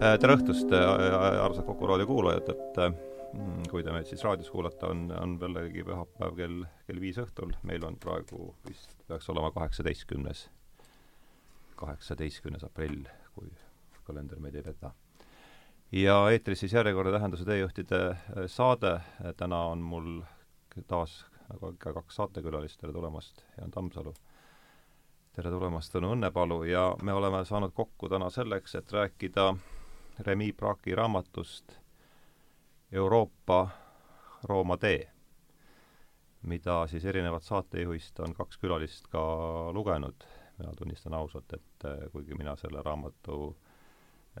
Äh, tere õhtust, äh, armsad Kuku raadio kuulajad, et äh, mm, kui te meid siis raadios kuulate, on, on jällegi pühapäev kell, kell viis õhtul, meil on praegu vist, peaks olema kaheksateistkümnes, kaheksateistkümnes aprill, kui kalender meid ei peta. ja eetris siis järjekordne Tähenduse teejuhtide saade, täna on mul taas nagu ikka kaks saatekülalist, tere tulemast, Jaan Tammsalu! tere tulemast, Tõnu Õnnepalu, ja me oleme saanud kokku täna selleks, et rääkida Remi Braki raamatust Euroopa Rooma tee, mida siis erinevalt saatejuhist on kaks külalist ka lugenud. mina tunnistan ausalt, et eh, kuigi mina selle raamatu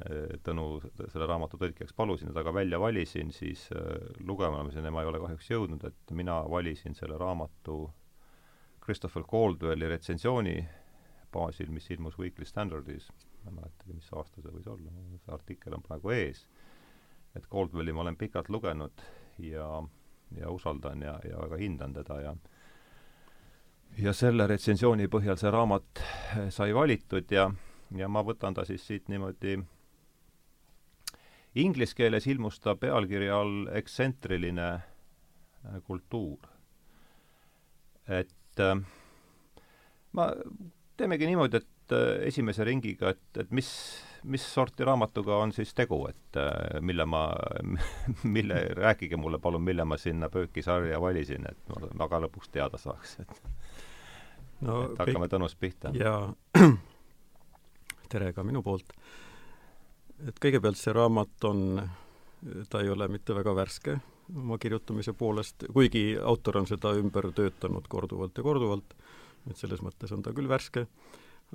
eh, Tõnu selle raamatu tõlkijaks palusin ja ta ka välja valisin, siis eh, lugemiseni ma ei ole kahjuks jõudnud, et mina valisin selle raamatu Christopher Caldwelli retsensiooni baasil, mis ilmus Weekly Standardis ma ei mäletagi, mis aasta see võis olla, see artikkel on praegu ees, et Caldwelli ma olen pikalt lugenud ja, ja usaldan ja, ja väga hindan teda ja ja selle retsensiooni põhjal see raamat sai valitud ja, ja ma võtan ta siis siit niimoodi Inglise keeles ilmus ta pealkirja all Ekstsentriline kultuur. et äh, ma, teemegi niimoodi, et et äh, esimese ringiga, et, et mis, mis sorti raamatuga on siis tegu, et äh, mille ma, mille, rääkige mulle palun, mille ma sinna pöökisarja valisin, et ma, ka lõpuks teada saaks, et no, et hakkame kõik... Tõnust pihta. jaa, tere ka minu poolt. et kõigepealt see raamat on, ta ei ole mitte väga värske oma kirjutamise poolest, kuigi autor on seda ümber töötanud korduvalt ja korduvalt, et selles mõttes on ta küll värske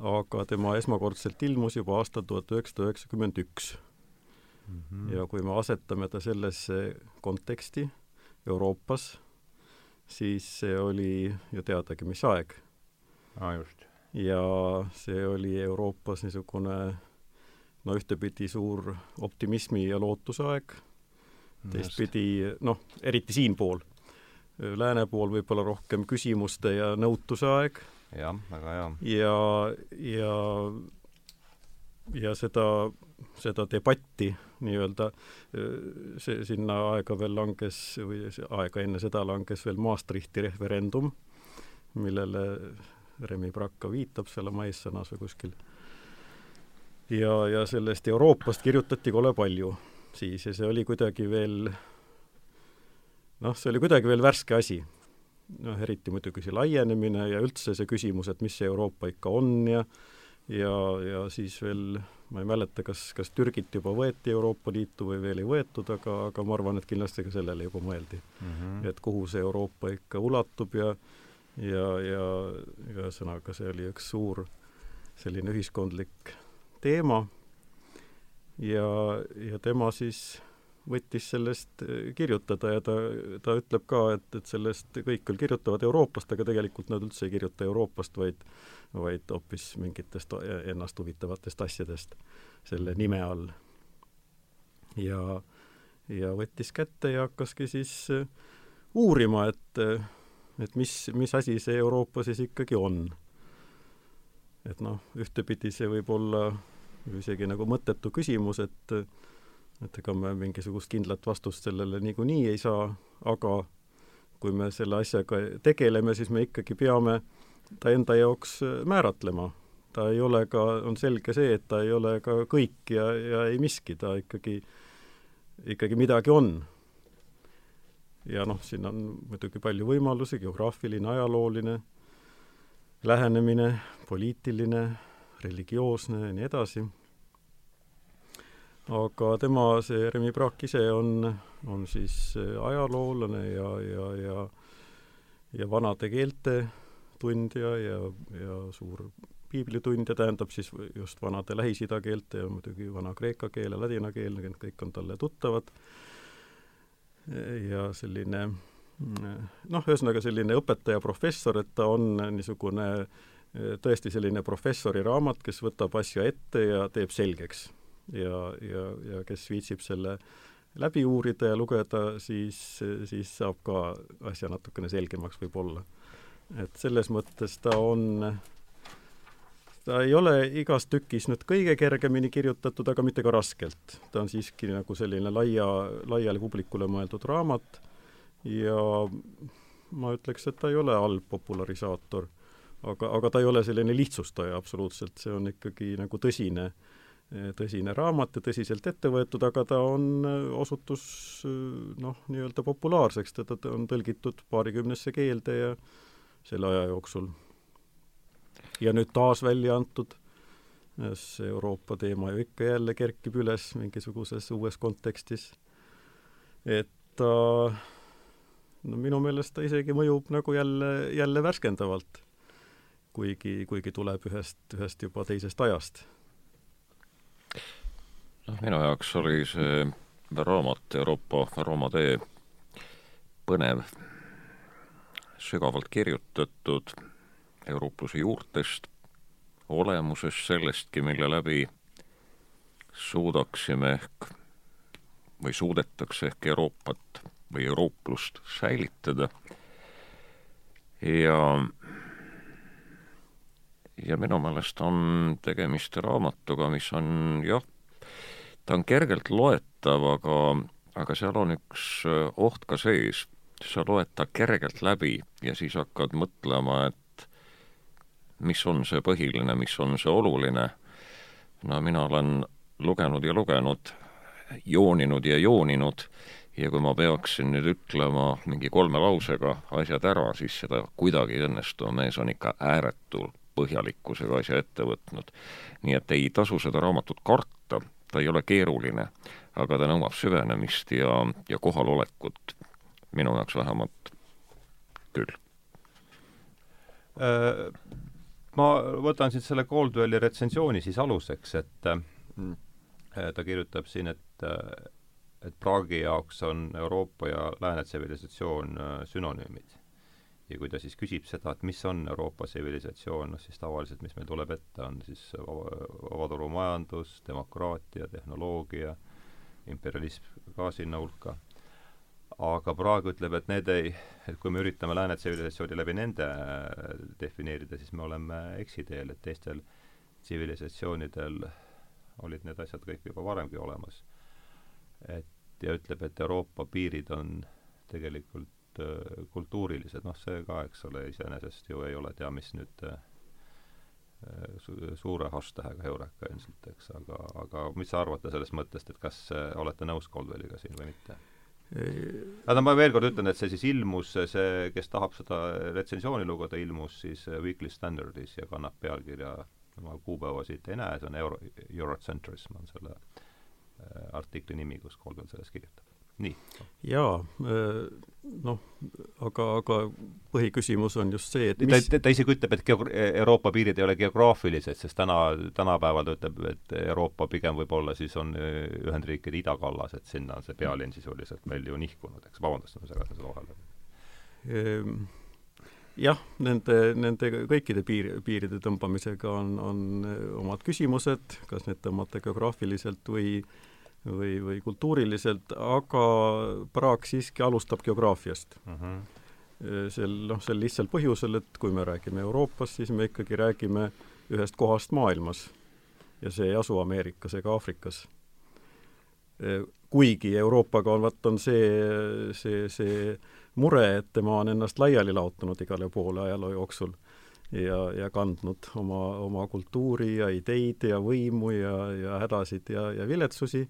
aga tema esmakordselt ilmus juba aastal tuhat üheksasada üheksakümmend üks. Mhm. ja kui me asetame ta sellesse konteksti Euroopas, siis see oli ju teadagi, mis aeg. aa, just. ja see oli Euroopas niisugune no ühtepidi suur optimismi ja lootuse aeg, teistpidi noh, eriti siinpool, lääne pool võib-olla rohkem küsimuste ja nõutuse aeg jah, väga hea. ja, ja, ja seda, seda debatti nii-öelda, see, sinna aega veel langes või aega enne seda langes veel Maastrichti referendum, millele Remi Brakka viitab seal oma eessõnas või kuskil. ja, ja sellest Euroopast kirjutati kole palju siis ja see oli kuidagi veel noh, see oli kuidagi veel värske asi noh, eriti muidugi see laienemine ja üldse see küsimus, et mis see Euroopa ikka on ja ja, ja siis veel ma ei mäleta, kas, kas Türgit juba võeti Euroopa Liitu või veel ei võetud, aga, aga ma arvan, et kindlasti ka sellele juba mõeldi mm. -hmm. et kuhu see Euroopa ikka ulatub ja ja, ja ühesõnaga, see oli üks suur selline ühiskondlik teema ja, ja tema siis võttis sellest eh, kirjutada ja ta, ta ütleb ka, et, et sellest kõik küll kirjutavad Euroopast, aga tegelikult nad üldse ei kirjuta Euroopast, vaid vaid hoopis mingitest ennast huvitavatest asjadest selle nime all. ja, ja võttis kätte ja hakkaski siis eh, uurima, et, et mis, mis asi see Euroopa siis ikkagi on. et noh, ühtepidi see võib olla isegi nagu mõttetu küsimus, et et ega me mingisugust kindlat vastust sellele niikuinii ei saa, aga kui me selle asjaga tegeleme, siis me ikkagi peame ta enda jaoks määratlema. ta ei ole ka, on selge see, et ta ei ole ka kõik ja, ja ei miski, ta ikkagi, ikkagi midagi on. ja noh, siin on muidugi palju võimalusi, geograafiline, ajalooline, lähenemine, poliitiline, religioosne ja nii edasi aga tema, see Remi Praak ise on, on siis ajaloolane ja, ja, ja ja vanade keelte tundja ja, ja suur piiblitundja, tähendab siis just vanade Lähis-Ida keelte ja muidugi vana-kreeka keel ja ladina keel, need kõik on talle tuttavad. ja selline noh, ühesõnaga selline õpetaja-professor, et ta on niisugune tõesti selline professori raamat, kes võtab asja ette ja teeb selgeks ja, ja, ja kes viitsib selle läbi uurida ja lugeda, siis, siis saab ka asja natukene selgemaks võib-olla. et selles mõttes ta on ta ei ole igas tükis nüüd kõige kergemini kirjutatud, aga mitte ka raskelt. ta on siiski nagu selline laia, laiale publikule mõeldud raamat ja ma ütleks, et ta ei ole halb popularisaator. aga, aga ta ei ole selline lihtsustaja absoluutselt, see on ikkagi nagu tõsine, tõsine raamat ja tõsiselt ette võetud, aga ta on, osutus noh, nii-öelda populaarseks, teda on tõlgitud paarikümnesse keelde ja selle aja jooksul ja nüüd taas välja antud, see Euroopa teema ju ikka jälle kerkib üles mingisuguses uues kontekstis. et ta no minu meelest ta isegi mõjub nagu jälle, jälle värskendavalt, kuigi, kuigi tuleb ühest, ühest juba teisest ajast. Noh, minu jaoks oli see raamat Euroopa Rooma tee põnev, sügavalt kirjutatud euroopluse juurtest, olemusest, sellestki, mille läbi suudaksime ehk või suudetakse ehk Euroopat või eurooplust säilitada. ja, ja minu meelest on tegemist raamatuga, mis on jah, ta on kergelt loetav, aga, aga seal on üks oht ka sees. sa loed ta kergelt läbi ja siis hakkad mõtlema, et mis on see põhiline, mis on see oluline. no mina olen lugenud ja lugenud, jooninud ja jooninud ja kui ma peaksin nüüd ütlema mingi kolme lausega asjad ära, siis seda kuidagi ei õnnestu, mees on ikka ääretu põhjalikkusega asja ette võtnud. nii et ei tasu seda raamatut karta, ta ei ole keeruline, aga ta nõuab süvenemist ja, ja kohalolekut, minu jaoks vähemalt küll äh ma võtan siit selle Caldwelli retsensiooni siis aluseks, et äh, ta kirjutab siin, et äh, et Praagi jaoks on Euroopa ja lääne tsivilisatsioon äh, sünonüümid. Ja kui ta siis küsib seda, et mis on Euroopa tsivilisatsioon, noh siis tavaliselt, mis meil tuleb ette, on siis vabaturumajandus, demokraatia, tehnoloogia, imperialism ka sinna hulka aga praegu ütleb, et need ei, et kui me üritame lääne tsivilisatsiooni läbi nende äh, defineerida, siis me oleme eksiteel, et teistel tsivilisatsioonidel olid need asjad kõik juba varemgi olemas. et ja ütleb, et Euroopa piirid on tegelikult äh, kultuurilised, noh see ka, eks ole, iseenesest ju ei ole tea mis nüüd äh, su suure hashtag'ga Eureka ilmselt, eks, aga, aga mis sa arvate sellest mõttest, et kas äh, olete nõus Coldwelliga siin või mitte? aga ma veel kord ütlen, et see siis ilmus, see, kes tahab seda retsensiooni lugeda, ilmus siis Weekly Standardis ja kannab pealkirja, ma kuupäeva siit ei näe, see on Euro, Eurocentrism on selle äh, artikli nimi, kus Kolbel sellest kirjutab nii. jaa, äh, noh, aga, aga põhiküsimus on just see, et mis... ta, ta isegi ütleb, et geog-, Euroopa piirid ei ole geograafilised, sest täna, tänapäeval ta ütleb, et Euroopa pigem võib-olla siis on äh, Ühendriikide idakallas, et sinna on see pealinn sisuliselt meil ju nihkunud, eks, vabandust, ma segasin selle vahele. Ehm, jah, nende, nende kõikide piir, piiride tõmbamisega on, on omad küsimused, kas need tõmmata geograafiliselt või äh, või, või kultuuriliselt, aga Praag siiski alustab geograafiast. Mhm. -huh. sel, noh, sel lihtsal põhjusel, et kui me räägime Euroopast, siis me ikkagi räägime ühest kohast maailmas. ja see ei asu Ameerikas ega Aafrikas. kuigi Euroopaga on, vaat on see, see, see mure, et tema on ennast laiali laotanud igale poole ajaloo jooksul ja, ja kandnud oma, oma kultuuri ja ideid ja võimu ja, ja hädasid ja, ja viletsusi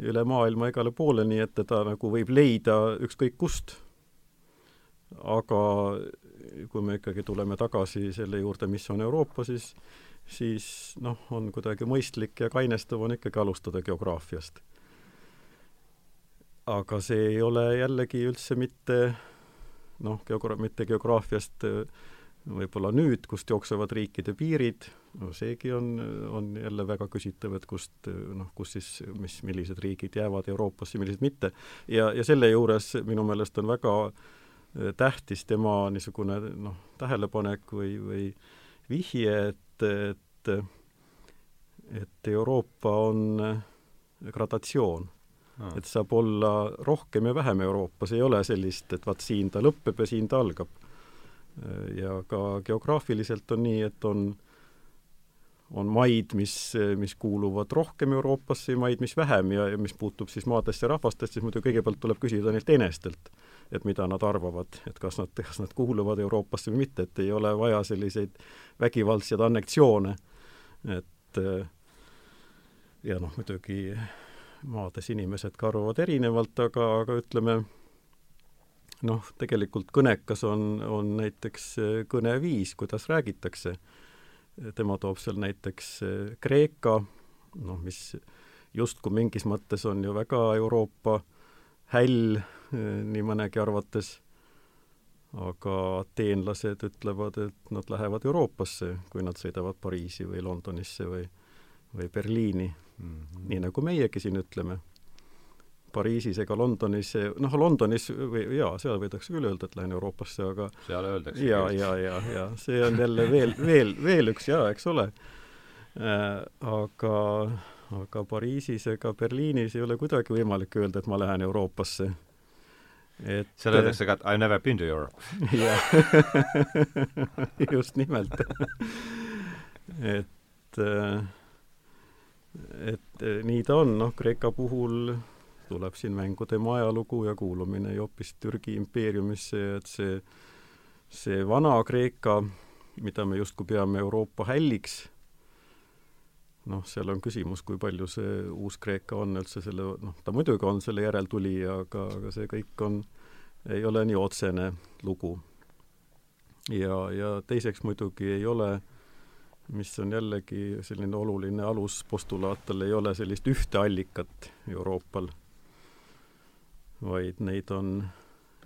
üle maailma igale poole, nii et teda nagu võib leida ükskõik kust. aga kui me ikkagi tuleme tagasi selle juurde, mis on Euroopa, siis siis noh, on kuidagi mõistlik ja kainestav on ikkagi alustada geograafiast. aga see ei ole jällegi üldse mitte noh, geogra-, mitte geograafiast äh, võib-olla nüüd, kust jooksevad riikide piirid, no seegi on, on jälle väga küsitav, et kust noh, kus siis, mis, millised riigid jäävad Euroopasse, millised mitte. ja, ja selle juures minu meelest on väga äh, tähtis tema niisugune noh, tähelepanek või, või vihje, et, et et Euroopa on äh, gradatsioon ah.. et saab olla rohkem ja vähem Euroopas, ei ole sellist, et vaat siin ta lõpeb ja siin ta algab ja ka geograafiliselt on nii, et on on maid, mis, mis kuuluvad rohkem Euroopasse ja maid, mis vähem ja, ja mis puutub siis maadesse ja rahvastesse, siis muidu kõigepealt tuleb küsida neilt enestelt, et mida nad arvavad, et kas nad, kas nad kuuluvad Euroopasse või mitte, et ei ole vaja selliseid vägivaldseid anneksioone, et ja noh, muidugi maades inimesed ka arvavad erinevalt, aga, aga ütleme, noh, tegelikult kõnekas on, on näiteks kõneviis, kuidas räägitakse. Tema toob seal näiteks eh, Kreeka, noh, mis justkui mingis mõttes on ju väga Euroopa häll eh, nii mõnegi arvates, aga ateenlased ütlevad, et nad lähevad Euroopasse, kui nad sõidavad Pariisi või Londonisse või, või Berliini. Mm, -hmm. nii nagu meiegi siin ütleme Pariisis ega Londonis, noh, Londonis või jaa, seal võidakse küll öelda, et lähen Euroopasse, aga seal öeldakse ja, ja, ja, ja see on jälle veel, veel, veel üks jaa, eks ole äh,. aga, aga Pariisis ega Berliinis ei ole kuidagi võimalik öelda, et ma lähen Euroopasse. et seal öeldakse ka, et I never been to Europe. jah, just nimelt et äh, et nii ta on, noh, Kreeka puhul tuleb siin mängu tema ajalugu ja kuulumine hoopis Türgi impeeriumisse ja et see, see Vana-Kreeka, mida me justkui peame Euroopa hälliks, noh, seal on küsimus, kui palju see Uus-Kreeka on üldse selle, noh, ta muidugi on selle järeltulija, aga, aga see kõik on, ei ole nii otsene lugu. ja, ja teiseks muidugi ei ole mis on jällegi selline oluline aluspostulaat, tal ei ole sellist ühte allikat Euroopal vaid neid on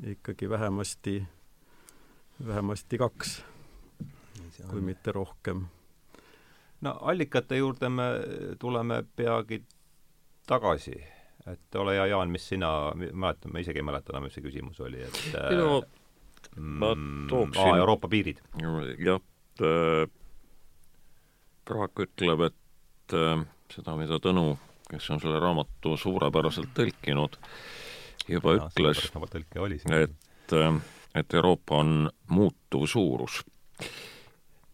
ikkagi vähemasti, vähemasti kaks, kui mitte rohkem. no allikate juurde me tuleme peagi tagasi, et ole hea, Jaan, mis sina, mäletan, ma isegi ei mäleta enam, mis see küsimus oli, et no ma mm, tooksin aa, Euroopa piirid. jah, äh, Praak ütleb, et äh, seda, mida Tõnu, kes on selle raamatu suurepäraselt tõlkinud, juba ja, ütles, et, äh, et Euroopa on muutuv suurus.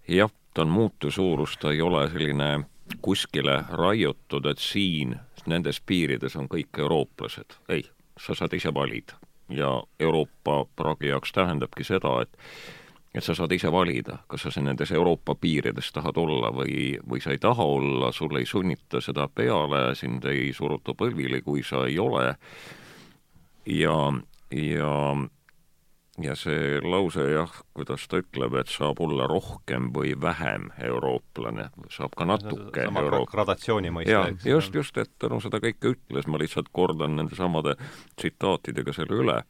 jah, ta on muutuv suurus, ta ei ole selline kuskile raiutud, et siin nendes piirides on kõik eurooplased. ei, sa saad ise valida. ja Euroopa Praagi jaoks tähendabki seda, et et sa saad ise valida, kas sa nendes Euroopa piirides tahad olla või, või sa ei taha olla, sulle ei sunnita seda peale, sind ei suruta põlvili, kui sa ei ole ja, ja, ja see lause jah, kuidas ta ütleb, et saab olla rohkem või vähem eurooplane, saab ka natuke sama Euroop... gradatsiooni mõiste, eks. just, just, et Tõnu seda kõike ütles, ma lihtsalt kordan nende samade tsitaatidega selle üle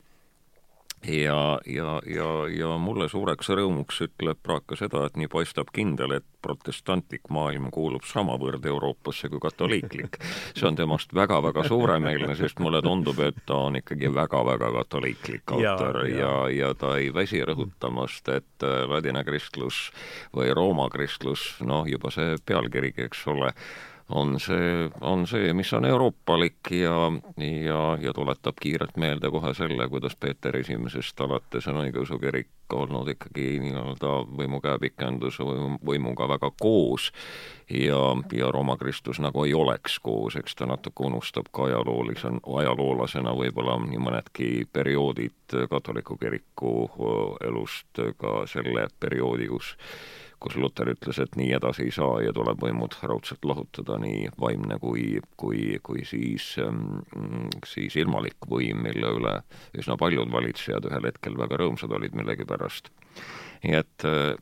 ja, ja, ja, ja mulle suureks rõõmuks ütleb Praak ka seda, et nii paistab kindel, et protestantlik maailm kuulub samavõrd Euroopasse kui katoliiklik. see on temast väga-väga suuremeelne, sest mulle tundub, et ta on ikkagi väga-väga katoliiklik autor ja, ja, ja, ja ta ei väsi rõhutamast, et äh, ladina kristlus või Rooma kristlus, noh, juba see pealkirigi, eks ole, on see, on see, mis on euroopalik ja, ja, ja tuletab kiirelt meelde kohe selle, kuidas Peeter Esimesest alates on õigeusu kirik olnud ikkagi nii-öelda võimu käepikenduse võimu, võimuga väga koos. Ja, ja Rooma Kristus nagu ei oleks koos, eks ta natuke unustab ka ajaloolise, ajaloolasena võib-olla nii mõnedki perioodid katoliku kiriku elust ka selle perioodi, kus kus Luter ütles, et nii edasi ei saa ja tuleb võimud raudselt lahutada, nii vaimne kui, kui, kui siis, ähm, siis ilmalik võim, mille üle üsna paljud valitsejad ühel hetkel väga rõõmsad olid millegipärast. nii et äh,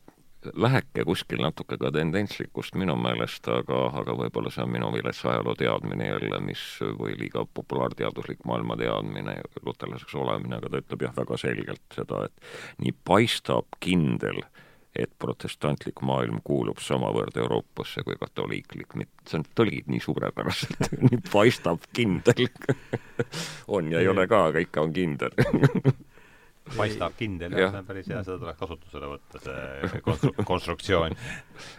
läheke kuskil natuke ka tendentslikkust minu meelest, aga, aga võib-olla see on minu vilets ajaloo teadmine jälle, mis, või liiga populaarteaduslik maailma teadmine, luterlaseks olemine, aga ta ütleb jah, väga selgelt seda, et nii paistab kindel et protestantlik maailm kuulub samavõrd Euroopasse kui katoliiklik, see on, tõlgid nii suurepäraselt nii paistab kindel. On ja ei ole ka, aga ikka on kindel. Paistab kindel, jah, see on päris hea, seda tuleks kasutusele võtta, see konstru-, konstruktsioon.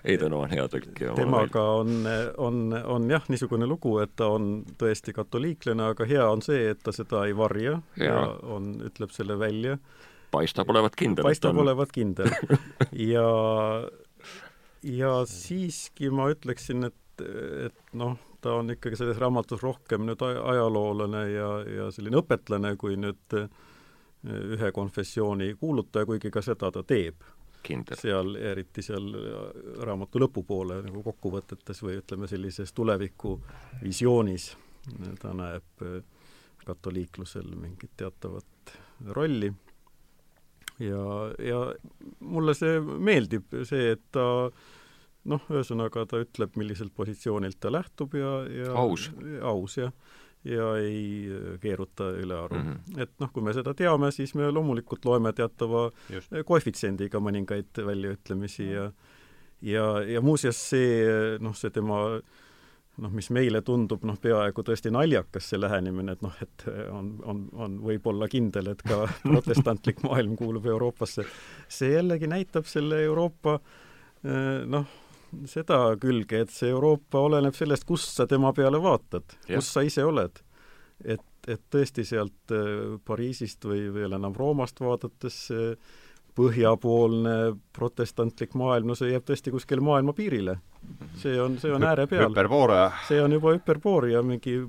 ei, ta no on hea tõlkija. temaga on, on, on jah, niisugune lugu, et ta on tõesti katoliiklane, aga hea on see, et ta seda ei varja ja, ja on, ütleb selle välja paistab olevat kindel. paistab olevat kindel ja ja siiski ma ütleksin, et, et noh, ta on ikkagi selles raamatus rohkem nüüd ajaloolane ja, ja selline õpetlane kui nüüd eh, ühe konfessiooni kuulutaja, kuigi ka seda ta teeb. seal, eriti seal raamatu lõpupoole nagu kokkuvõtetes või ütleme, sellises tulevikuvisioonis ta näeb eh, katoliiklusel mingit teatavat rolli ja, ja mulle see meeldib, see, et ta noh, ühesõnaga ta ütleb, milliselt positsioonilt ta lähtub ja, ja aus, aus jah, ja ei keeruta ülearu mm. -hmm. et noh, kui me seda teame, siis me loomulikult loeme teatava Just. koefitsiendiga mõningaid väljaütlemisi ja ja, ja muuseas see noh, see tema noh, mis meile tundub noh, peaaegu tõesti naljakas, see lähenemine, et noh, et on, on, on võib-olla kindel, et ka protestantlik maailm kuulub Euroopasse, see jällegi näitab selle Euroopa noh, seda külge, et see Euroopa oleneb sellest, kust sa tema peale vaatad, kus sa ise oled. et, et tõesti sealt Pariisist või veel enam Roomast vaadates põhjapoolne protestantlik maailm, no see jääb tõesti kuskile maailma piirile. see on, see on ääre peal. see on juba hüperboor ja mingi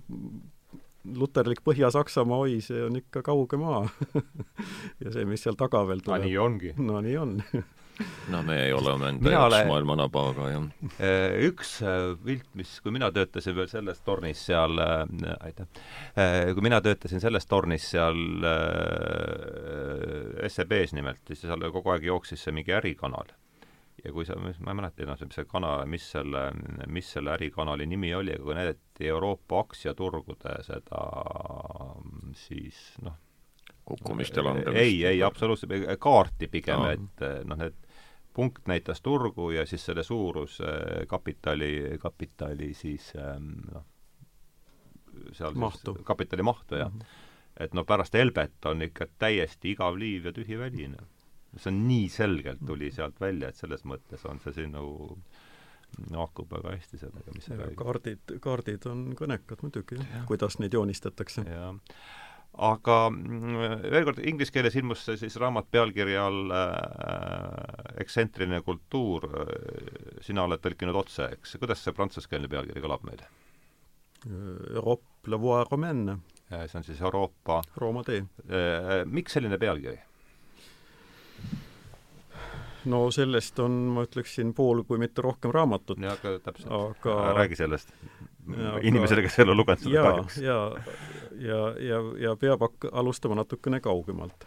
luterlik Põhja-Saksamaa, oi, see on ikka kauge maa ja see, mis seal taga veel tuleb. no nii ongi. no nii on no me ei ole oma enda jaoks olen... maailma nabaga, jah. Äh, üks äh, pilt, mis, kui mina töötasin veel selles tornis seal äh,, aitäh äh,, kui mina töötasin selles tornis seal äh, SEB-s nimelt, siis seal kogu aeg jooksis see mingi ärikanal. ja kui sa, ma ei mäleta enam, mis see kanal, mis selle, mis selle ärikanali nimi oli, aga kui näidati Euroopa aktsiaturgude seda siis noh, kukkumist ja langemist? ei, ei absoluutselt, kaarti pigem, et noh, need punkt näitas turgu ja siis selle suurus äh, kapitali, kapitali siis ähm, noh, seal mahtu. siis kapitali mahtu, jah mm. -hmm. et no pärast Elbet on ikka täiesti igav liiv ja tühi väline. see on nii selgelt tuli mhm. sealt välja, et selles mõttes on see siin nagu haakub väga hästi sellega, mis sa kaardid, kaardid on kõnekad muidugi, kuidas neid joonistatakse. jah aga mm, veel kord, inglise keeles ilmus siis raamat pealkirja all äh, Ekstsentriline kultuur, sina oled tõlkinud otse, eks, kuidas see prantsuskeelne pealkiri kõlab meil? Europe la voie romaine. see on siis Euroopa Rooma tee. Äh, miks selline pealkiri? no sellest on, ma ütleksin, pool kui mitte rohkem raamatut. jaa, aga täpselt aga.... räägi sellest. inimesele, kes ei ole lugenud seda kahjuks. ja, ja, ja, ja peab hak-, alustama natukene kaugemalt.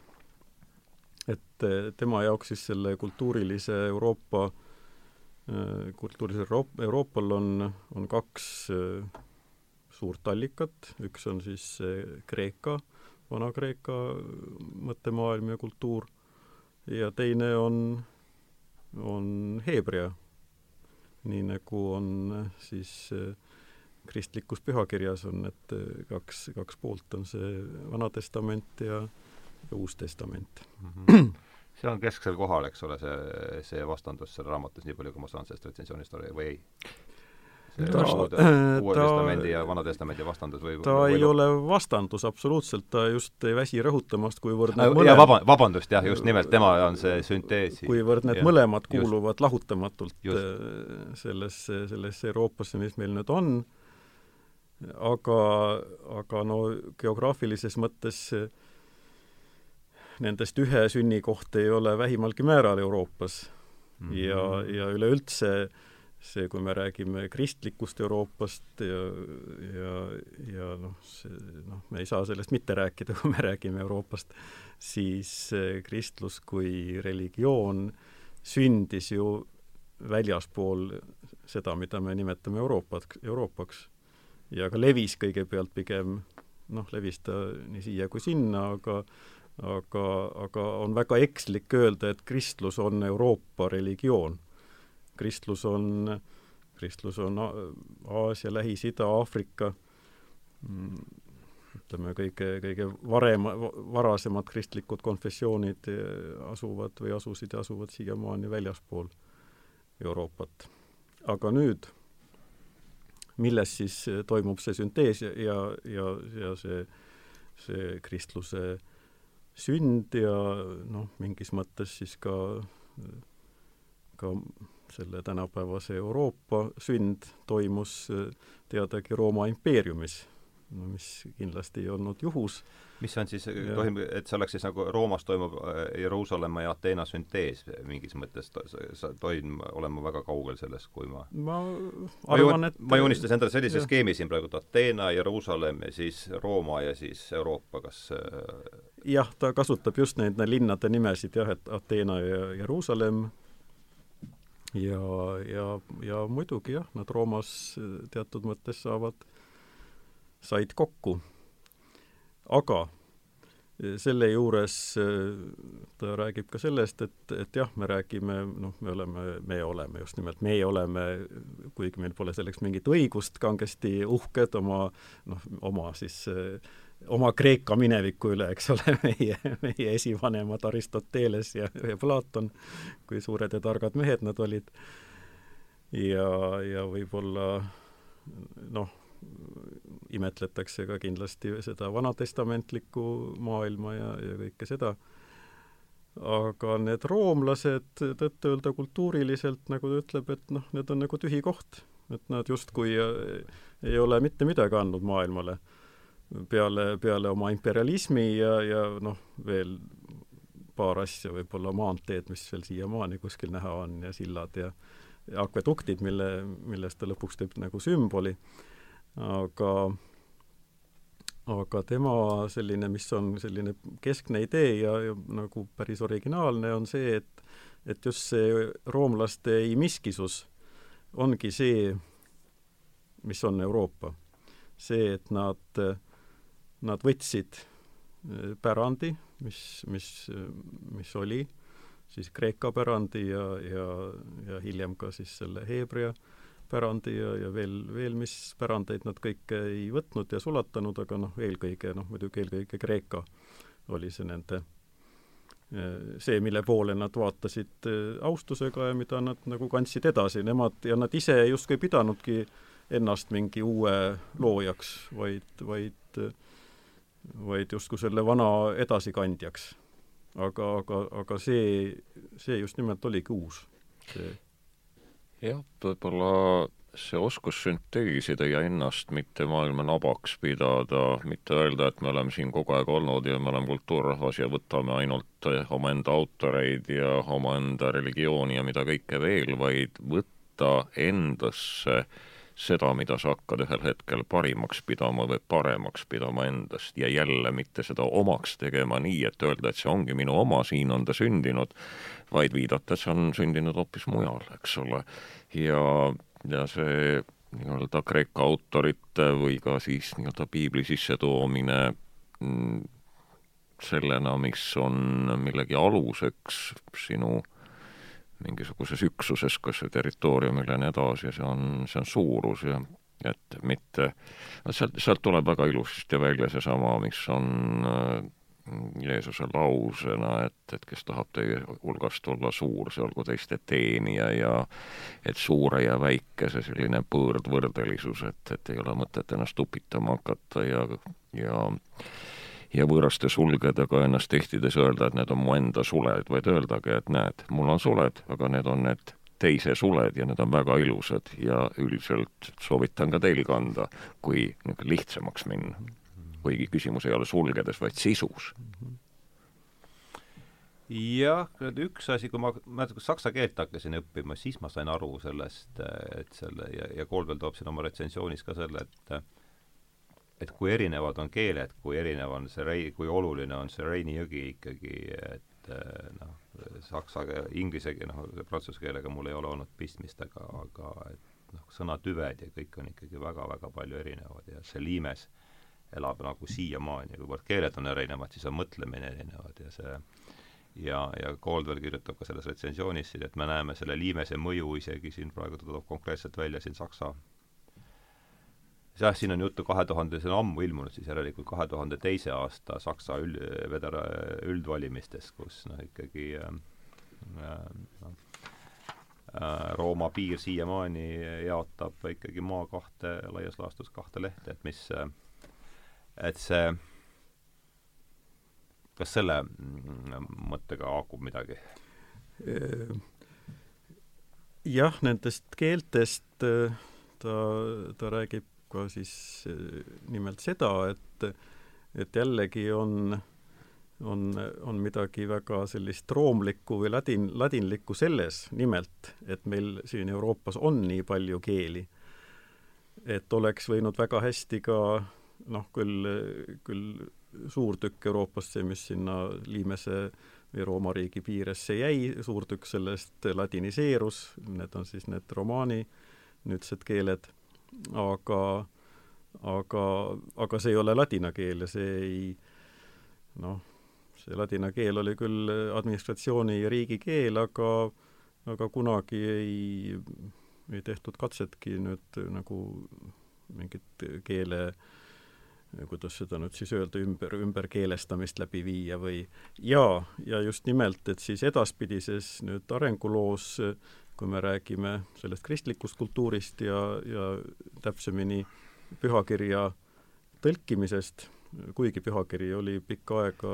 et eh, tema jaoks siis selle kultuurilise Euroopa, eh, kultuurilisel Euroop-, Euroopal on, on kaks eh, suurt allikat, üks on siis Kreeka, Vana-Kreeka mõttemaailm ja kultuur, ja teine on on Heebrea, nii nagu on siis äh, kristlikus pühakirjas on need äh, kaks, kaks poolt, on see Vana Testament ja, ja Uus Testament mm. -hmm. see on kesksel kohal, eks ole, see, see vastandus seal raamatus, nii palju kui ma saan sellest retsensioonist aru, või ei? ta, Uue ta, Testamendi ja Vana Testamendi vastandus või ta või, ei või... ole vastandus absoluutselt, ta just ei väsi rõhutamast, kuivõrd need mõlemad vaba, vabandust, jah, just nimelt, tema on see sünteesi. kuivõrd need ja, mõlemad kuuluvad just, lahutamatult just. Äh, sellesse, sellesse Euroopasse, mis meil nüüd on, aga, aga no geograafilises mõttes nendest ühe sünnikoht ei ole vähimalgi määral Euroopas mm. -hmm. ja, ja üleüldse see, kui me räägime kristlikust Euroopast ja, ja, ja noh, see noh, me ei saa sellest mitte rääkida, kui me räägime Euroopast, siis kristlus kui religioon sündis ju väljaspool seda, mida me nimetame Euroopat, Euroopaks. Ja ka levis kõigepealt pigem noh, levis ta nii siia kui sinna, aga aga, aga on väga ekslik öelda, et kristlus on Euroopa religioon kristlus on, kristlus on Aasia, Lähis-Ida, Aafrika, mm, ütleme, kõige, kõige varem, varasemad kristlikud konfessioonid asuvad või asusid ja asuvad siiamaani väljaspool Euroopat. aga nüüd, milles siis toimub see süntees ja, ja, ja, ja see, see kristluse sünd ja noh, mingis mõttes siis ka, ka selle tänapäevase Euroopa sünd toimus teadagi Rooma impeeriumis mis kindlasti ei olnud juhus. mis on siis, tohib, et see oleks siis nagu Roomas toimub äh, Jeruusalemma ja Ateena süntees mingis mõttes, sa tohin olema väga kaugel sellest, kui ma ma arvan, et ma joonistasin endale sellise jah. skeemi siin praegu, et Ateena, Jeruusalemm ja siis Rooma ja siis Euroopa, kas äh, jah, ta kasutab just neid linnade nimesid jah, et Ateena ja Jeruusalemm ja, ja, ja muidugi jah, nad Roomas teatud mõttes saavad said kokku. aga selle juures ta räägib ka sellest, et, et jah, me räägime, noh, me oleme, me oleme just nimelt, meie oleme, kuigi meil pole selleks mingit õigust, kangesti uhked oma noh, oma siis oma Kreeka mineviku üle, eks ole, meie, meie esivanemad Aristoteles ja, ja Platon, kui suured ja targad mehed nad olid. ja, ja võib-olla noh, imetletakse ka kindlasti seda vanatestamentlikku maailma ja, ja kõike seda, aga need roomlased, tõtt-öelda kultuuriliselt, nagu ta ütleb, et noh, need on nagu tühi koht. et nad justkui ei ole mitte midagi andnud maailmale. Peale, peale oma imperialismi ja, ja noh, veel paar asja, võib-olla maanteed, mis veel siiamaani kuskil näha on ja sillad ja, ja akveduktid, mille, millest ta lõpuks teeb nagu sümboli aga aga tema selline, mis on selline keskne idee ja, ja nagu päris originaalne, on see, et et just see roomlaste ei miskisus ongi see, mis on Euroopa. see, et nad, nad võtsid eh, pärandi, mis, mis, mis oli siis Kreeka pärandi ja, ja, ja hiljem ka siis selle Heebrea äh, pärandi ja, ja veel, veel mis pärandeid nad kõike ei võtnud ja sulatanud, aga noh, eelkõige noh, muidugi eelkõige Kreeka oli see nende, see, mille poole nad vaatasid äh, austusega ja mida nad nagu kandsid edasi, nemad, ja nad ise justkui pidanudki ennast mingi uue loojaks, vaid, vaid vaid justkui selle vana edasikandjaks. aga, aga, aga see, see just nimelt oligi uus, see jah, võib-olla see oskus sünteesida ja ennast mitte maailma nabaks pidada, mitte öelda, et me oleme siin kogu aeg olnud ja me oleme kultuurrahvas ja võtame ainult omaenda autoreid ja omaenda religiooni ja mida kõike veel, vaid võtta endasse äh, seda, mida sa hakkad ühel hetkel parimaks pidama või paremaks pidama endast ja jälle mitte seda omaks tegema nii, et öelda, et see ongi minu oma, siin on ta sündinud, vaid viidata, et see on sündinud hoopis mujal, eks ole. ja, ja see nii-öelda Kreeka autorite või ka siis nii-öelda piibli sissetoomine mm, sellena, mis on millegi aluseks sinu mingisuguses üksuses, kas või territooriumil ja nii edasi, see on, see on suurus ja et mitte, sealt, sealt tuleb väga ilusasti välja seesama, mis on äh, Jeesuse lausena, et, et kes tahab teie hulgast olla suur, see olgu teiste teenija ja et suure ja väikese selline põõrdvõrdelisus, et, et ei ole mõtet ennast upitama hakata ja, ja ja võõraste sulgedega ennast tehtides öelda, et need on mu enda suled, vaid öeldagi, et näed, mul on suled, aga need on need teise suled ja need on väga ilusad ja üldiselt soovitan ka teil kanda, kui niisugune lihtsamaks minna. kuigi küsimus ei ole sulgedes, vaid sisus jah, üks asi, kui ma, ma saksa keelt hakkasin õppima, siis ma sain aru sellest, et selle ja, ja Koolvel toob siin oma retsensioonis ka selle, et et kui erinevad on keeled, kui erinev on see rei-, kui oluline on see Reini jõgi ikkagi, et eh, noh, saksa, inglise, noh, prantsuse keelega mul ei ole olnud pistmist, aga, aga et noh, sõnatüved ja kõik on ikkagi väga-väga palju erinevad ja see liimes elab nagu siiamaani, kuivõrd keeled on erinevad, siis on mõtlemine erinevad ja see ja, ja Caldwell kirjutab ka selles retsensioonis siin, et me näeme selle liimese mõju isegi siin praegu ta toob konkreetselt välja siin Saksa jah, siin on juttu kahe tuhande, see on ammu ilmunud siis järelikult kahe tuhande teise aasta Saksa üld, vedera-, üldvalimistest, kus noh, ikkagi äh, äh,, Rooma piir siiamaani jaotab ikkagi maa kahte, laias laastus kahte lehte, et mis, et see, kas selle mõttega haakub midagi? jah, nendest keeltest ta, ta räägib ka siis nimelt seda, et et jällegi on, on, on midagi väga sellist roomlikku või ladin, ladinlikku selles nimelt, et meil siin Euroopas on nii palju keeli. et oleks võinud väga hästi ka noh, küll, küll suur tükk Euroopast, see, mis sinna Liimese või Rooma riigi piiresse jäi, suur tükk sellest ladiniseerus, need on siis need romaani nüüdsed keeled, aga aga, aga see ei ole ladina keel ja see ei noh, see ladina keel oli küll administratsiooni ja riigikeel, aga aga kunagi ei, ei tehtud katsetki nüüd nagu mingit keele kuidas seda nüüd siis öelda, ümber, ümberkeelestamist läbi viia või jaa, ja just nimelt, et siis edaspidises nüüd arenguloos, kui me räägime sellest kristlikust kultuurist ja, ja täpsemini pühakirja tõlkimisest, kuigi pühakiri oli pikka aega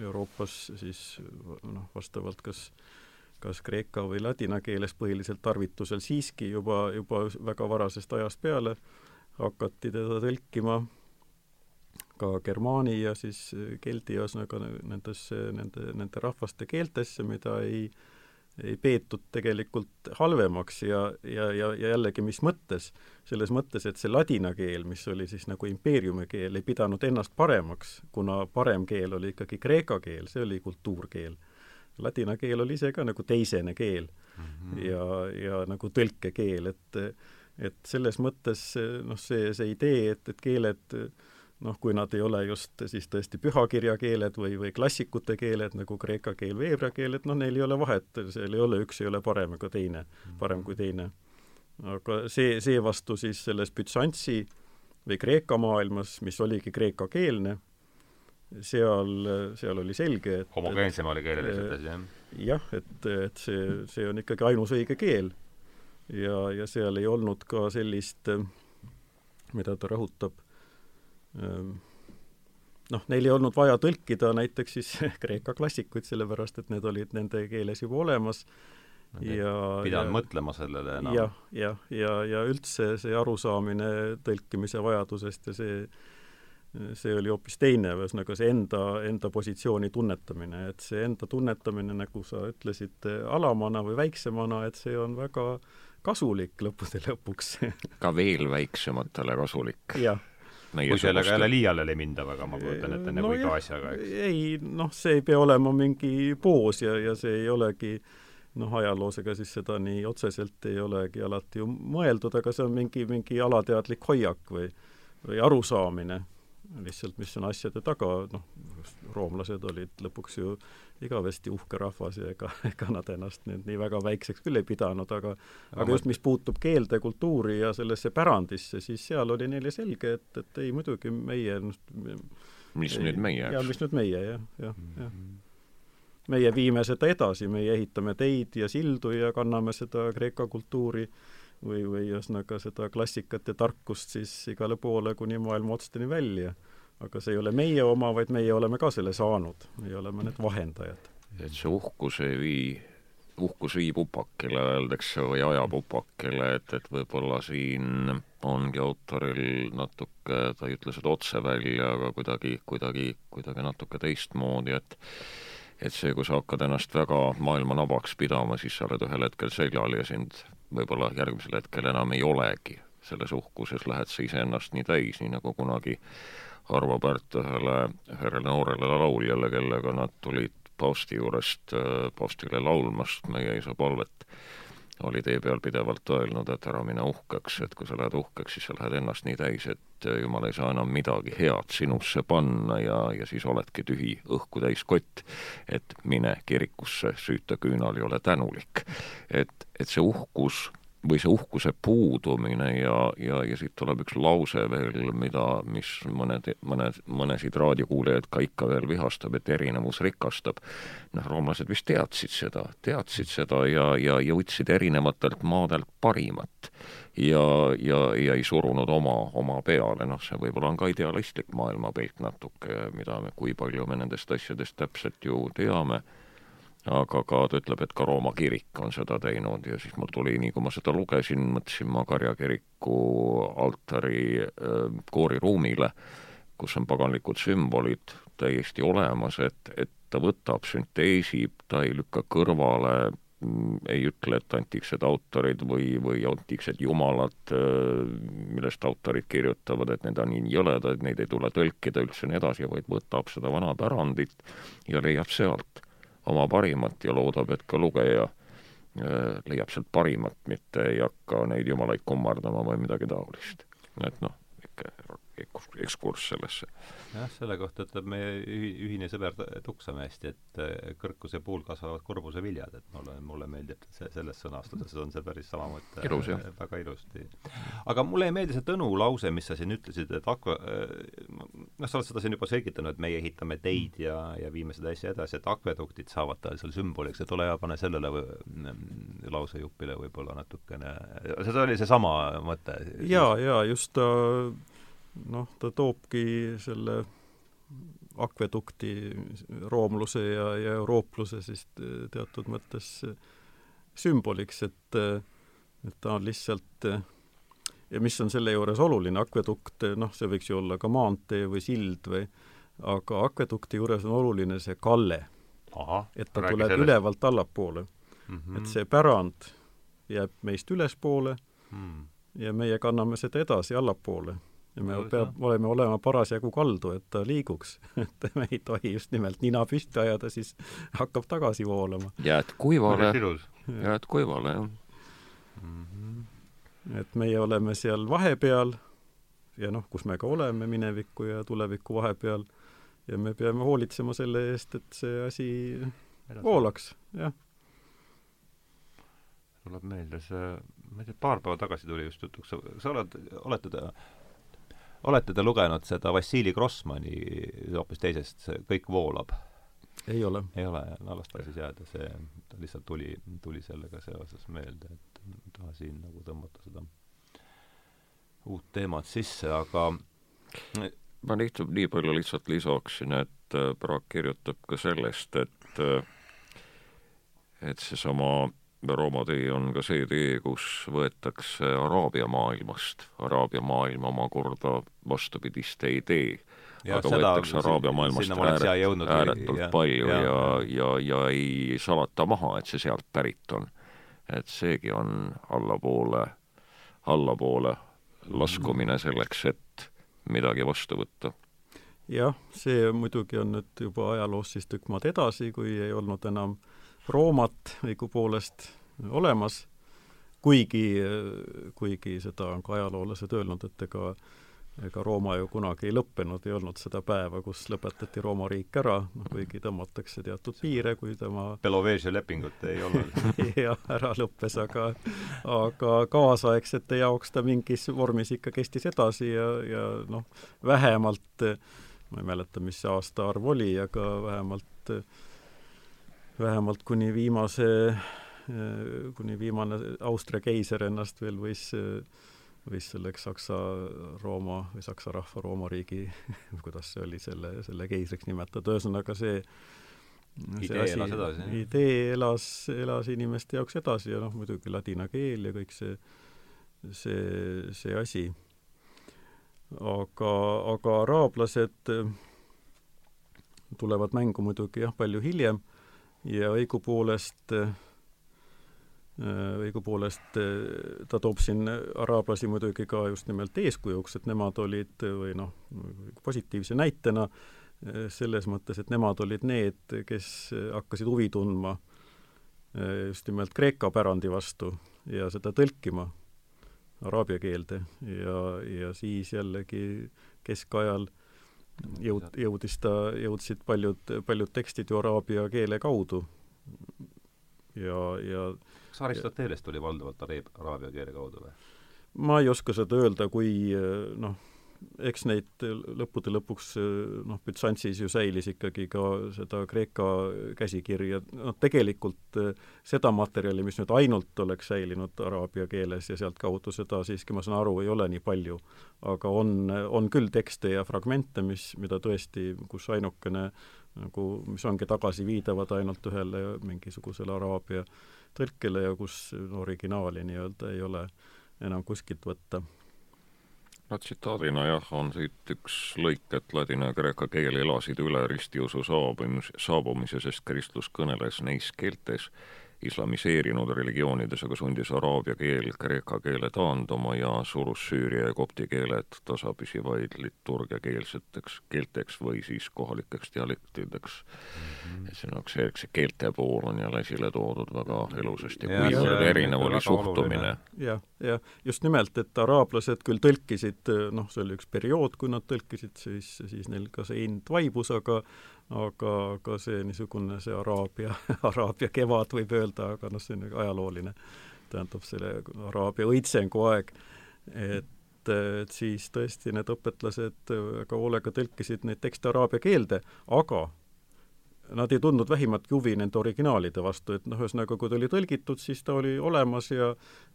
Euroopas siis noh, vastavalt kas kas kreeka või ladina keeles põhiliselt tarvitusel, siiski juba, juba väga varasest ajast peale hakati teda tõlkima ka germaani ja siis keldi ühesõnaga nendesse, nende, nende rahvaste keeltesse, mida ei äh, ei peetud tegelikult halvemaks ja, ja, ja, ja jällegi, mis mõttes? selles mõttes, et see ladina keel, mis oli siis nagu impeeriumi keel, ei pidanud ennast paremaks, kuna parem keel oli ikkagi kreeka keel, see oli kultuurkeel. Ladina keel oli ise ka nagu teisene keel mm -hmm. ja, ja nagu tõlkekeel, et et selles mõttes noh, see, see idee, et, et keeled äh, noh, kui nad ei ole just siis tõesti pühakirjakeeled või, või klassikute keeled nagu kreeka keel või heebrea keel, et noh, neil ei ole vahet, seal ei ole, üks ei ole parem kui teine, parem kui teine. aga see, seevastu siis selles Bütsantsi või Kreeka maailmas, mis oligi kreekakeelne, seal, seal oli selge, et homogeensem oli keeleliselt jah? jah, et, et see, see on ikkagi ainus õige keel. ja, ja seal ei olnud ka sellist, mida ta rõhutab noh, neil ei olnud vaja tõlkida näiteks siis Kreeka klassikuid, sellepärast et need olid nende keeles juba olemas Nad ja pidanud mõtlema sellele enam. jah, jah, ja, ja, ja üldse see arusaamine tõlkimise vajadusest ja see see oli hoopis teine, ühesõnaga see enda, enda positsiooni tunnetamine, et see enda tunnetamine, nagu sa ütlesid, alamana või väiksemana, et see on väga kasulik lõppude lõpuks ka veel väiksematele kasulik. jah kui sellega jälle liiale ei minda väga, ma kujutan ette, nagu no iga asjaga, eks. ei, noh, see ei pea olema mingi poos ja, ja see ei olegi noh, ajaloos ega siis seda nii otseselt ei olegi alati ju mõeldud, aga see on mingi, mingi alateadlik hoiak või, või arusaamine lihtsalt, mis on asjade taga, noh, roomlased olid lõpuks ju igavesti uhke rahvas ja ega, ega nad ennast nüüd nii väga väikseks küll ei pidanud, aga aga, aga just, mis puutub keelde, kultuuri ja sellesse pärandisse, siis seal oli neile selge, et, et ei, muidugi meie mis ei, nüüd meie, eks? jaa, mis nüüd meie, jah, jah, jah. meie viime seda edasi, meie ehitame teid ja sildu ja kanname seda Kreeka kultuuri või, või ühesõnaga seda klassikat ja tarkust siis igale poole kuni maailma otsteni välja. Aga see ei ole meie oma, vaid meie oleme ka selle saanud, meie oleme need vahendajad. et see uhkus ei vii, uhkus viib upakile, öeldakse, või ajab upakile, et, et võib-olla siin ongi autoril natuke, ta ei ütle seda otse välja, aga kuidagi, kuidagi, kuidagi natuke teistmoodi, et et see, kui sa hakkad ennast väga maailma nabaks pidama, siis sa oled ühel hetkel seljal ja sind võib-olla järgmisel hetkel enam ei olegi. selles uhkuses lähed sa iseennast nii täis, nii nagu kunagi Arvo Pärt ühele, ühele noorele lauljale, kellega nad tulid paavsti juurest äh, paavstile laulmast meie isa palvet oli tee peal pidevalt öelnud, et ära mine uhkeks, et kui sa lähed uhkeks, siis sa lähed ennast nii täis, et äh, jumal ei saa enam midagi head sinusse panna ja, ja siis oledki tühi õhku täis kott. et mine kirikusse, süüta küünal ja ole tänulik. et, et see uhkus või see uhkuse puudumine ja, ja, ja siit tuleb üks lause veel, mida, mis mõned, mõned, mõnesid raadiokuulajaid ka ikka veel vihastab, et erinevus rikastab. noh, roomlased vist teadsid seda, teadsid seda ja, ja, ja võtsid erinevatelt maadelt parimat. ja, ja, ja ei surunud oma, oma peale, noh, see võib-olla on ka idealistlik maailmapilt natuke, mida me, kui palju me nendest asjadest täpselt ju teame aga ka ta ütleb, et ka Rooma kirik on seda teinud ja siis mul tuli, nii kui ma seda lugesin, mõtlesin ma Karja kiriku altari äh, kooriruumile, kus on paganlikud sümbolid täiesti olemas, et, et ta võtab, sünteesib, ta ei lükka kõrvale Mm, ei ütle, et antiiksed autorid või, või antiiksed jumalad, äh, millest autorid kirjutavad, et need on nii jõledad, neid ei tule tõlkida üldse ja nii edasi, vaid võtab seda vana pärandit ja leiab sealt oma parimat ja loodab, et ka lugeja äh, leiab sealt parimat, mitte ei hakka neid jumalaid kummardama või midagi taolist. et noh, ikka ekskurss sellesse. jah, selle kohta ütleb meie ühine sõber Tuksamäest, et äh, kõrkuse puul kasvavad kurbuse viljad, et mulle, mulle meeldib see, selles sõnastuses on see päris sama mõte. ilus, jah. väga ilusti. aga mulle ei meeldi see Tõnu lause, mis sa siin ütlesid, et akva-, äh, noh, sa oled seda siin juba selgitanud, et meie ehitame teid ja, ja viime seda asja edasi, et akveduktid saavad tal seal sümboliks, et ole hea, pane sellele või, mm, lausejupile võib-olla natukene, seda oli seesama mõte? jaa, jaa, just ta noh, ta toobki selle akvedukti roomluse ja, ja euroopluse siis teatud mõttes sümboliks, et et ta on lihtsalt ja mis on selle juures oluline, akvedukt, noh, see võiks ju olla ka maantee või sild või aga akvedukti juures on oluline see kalle. et ta tuleb sellest. ülevalt allapoole mm. -hmm. et see pärand jääb meist ülespoole mm. ja meie kanname seda edasi allapoole ja me peab, oleme olema parasjagu kaldu, et ta liiguks et me ei tohi just nimelt nina püsti ajada, siis hakkab tagasi voolama. jääd kuivale, jääd kuivale, jah mm. -hmm. et meie oleme seal vahepeal ja noh, kus me ka oleme, mineviku ja tuleviku vahepeal, ja me peame hoolitsema selle eest, et see asi voolaks, jah tuleb meelde see, ma ei tea, paar päeva tagasi tuli just jutuks, sa oled, olete te olete te lugenud seda Vassili Grossmani hoopis teisest, Kõik voolab? ei ole. ei ole, no las ta siis jääda, see lihtsalt tuli, tuli sellega seoses meelde, et taha siin nagu tõmmata seda uut teemat sisse, aga ma lihtsalt nii palju lihtsalt lisaksin, et äh, Praak kirjutab ka sellest, et äh, et seesama Rooma tee on ka see tee, kus võetakse Araabia maailmast, Araabia maailm omakorda vastupidist ei tee. aga seda, võetakse Araabia maailmast ääret, ääretult ja, palju ja, ja, ja, ja ei salata maha, et see sealt pärit on. et seegi on allapoole, allapoole laskumine selleks, et midagi vastu võtta jah, see muidugi on nüüd juba ajaloos siis tükk maad edasi, kui ei olnud enam Roomat õigupoolest olemas, kuigi, kuigi seda on ka ajaloolased öelnud, et ega ega Rooma ju kunagi ei lõppenud, ei olnud seda päeva, kus lõpetati Rooma riik ära, noh kuigi tõmmatakse teatud piire, kui tema Belovežia lepingut ei olnud. Jah, ära lõppes, aga aga kaasaegsete jaoks ta mingis vormis ikka kestis edasi ja, ja noh, vähemalt ma ei mäleta, mis see aastaarv oli, aga vähemalt vähemalt kuni viimase, kuni viimane Austria keiser ennast veel võis, võis selleks Saksa-Rooma või Saksa rahva Rooma riigi, kuidas see oli, selle, selle keisriks nimetada, ühesõnaga see idee asi, elas edasi? idee elas, elas inimeste jaoks edasi ja noh, muidugi ladina keel ja kõik see, see, see asi. aga, aga araablased tulevad mängu muidugi jah, palju hiljem ja õigupoolest äh, õigupoolest äh, ta toob siin araablasi muidugi ka just nimelt eeskujuks, et nemad olid või noh, positiivse näitena äh, selles mõttes, et nemad olid need, kes hakkasid huvi tundma just nimelt Kreeka pärandi vastu ja seda tõlkima araabia keelde. Ja, ja siis jällegi keskajal jõud, jõudis ta, jõudsid paljud, paljud tekstid ju araabia keele kaudu. ja, ja kas Aristoteles tuli valdavalt araabia keele kaudu või? ma ei oska seda öelda, kui noh, eks neid lõppude lõpuks noh, Bütsantsis ju säilis ikkagi ka seda Kreeka käsikirja, noh tegelikult eh, seda materjali, mis nüüd ainult oleks säilinud araabia keeles ja sealtkaudu seda siiski, ma saan aru, ei ole nii palju. aga on, on küll tekste ja fragmente, mis, mida tõesti, kus ainukene nagu, mis ongi tagasiviidavad ainult ühele mingisugusele araabia tõlkele ja kus originaali nii-öelda ei ole enam kuskilt võtta no tsitaadina jah, on siit üks lõik, et ladina ja kreeka keel elasid üle ristiusu saabumis, saabumise, sest Kristus kõneles neis keeltes islamiseerinud religioonides, aga sundis araabia keel kreeka keele taanduma ja surus süüria ja kopti keeled tasapisi vaid liturgiakeelseteks keelteks või siis kohalikeks dialektideks mm. -hmm. siin on see, see keelte pool on jälle esile toodud väga elusasti, kuivõrd erinev oli suhtumine. jah, jah, just nimelt, et araablased küll tõlkisid, noh, see oli üks periood, kui nad tõlkisid, siis, siis neil ka see ind vaibus, aga aga ka see niisugune, see Araabia, Araabia kevad võib öelda, aga noh, see on ajalooline, tähendab selle Araabia õitsengu aeg, et, et siis tõesti need õpetlased väga hoolega tõlkisid neid tekste araabia keelde, aga nad ei tundnud vähimatki huvi nende originaalide vastu, et noh, ühesõnaga, kui ta oli tõlgitud, siis ta oli olemas ja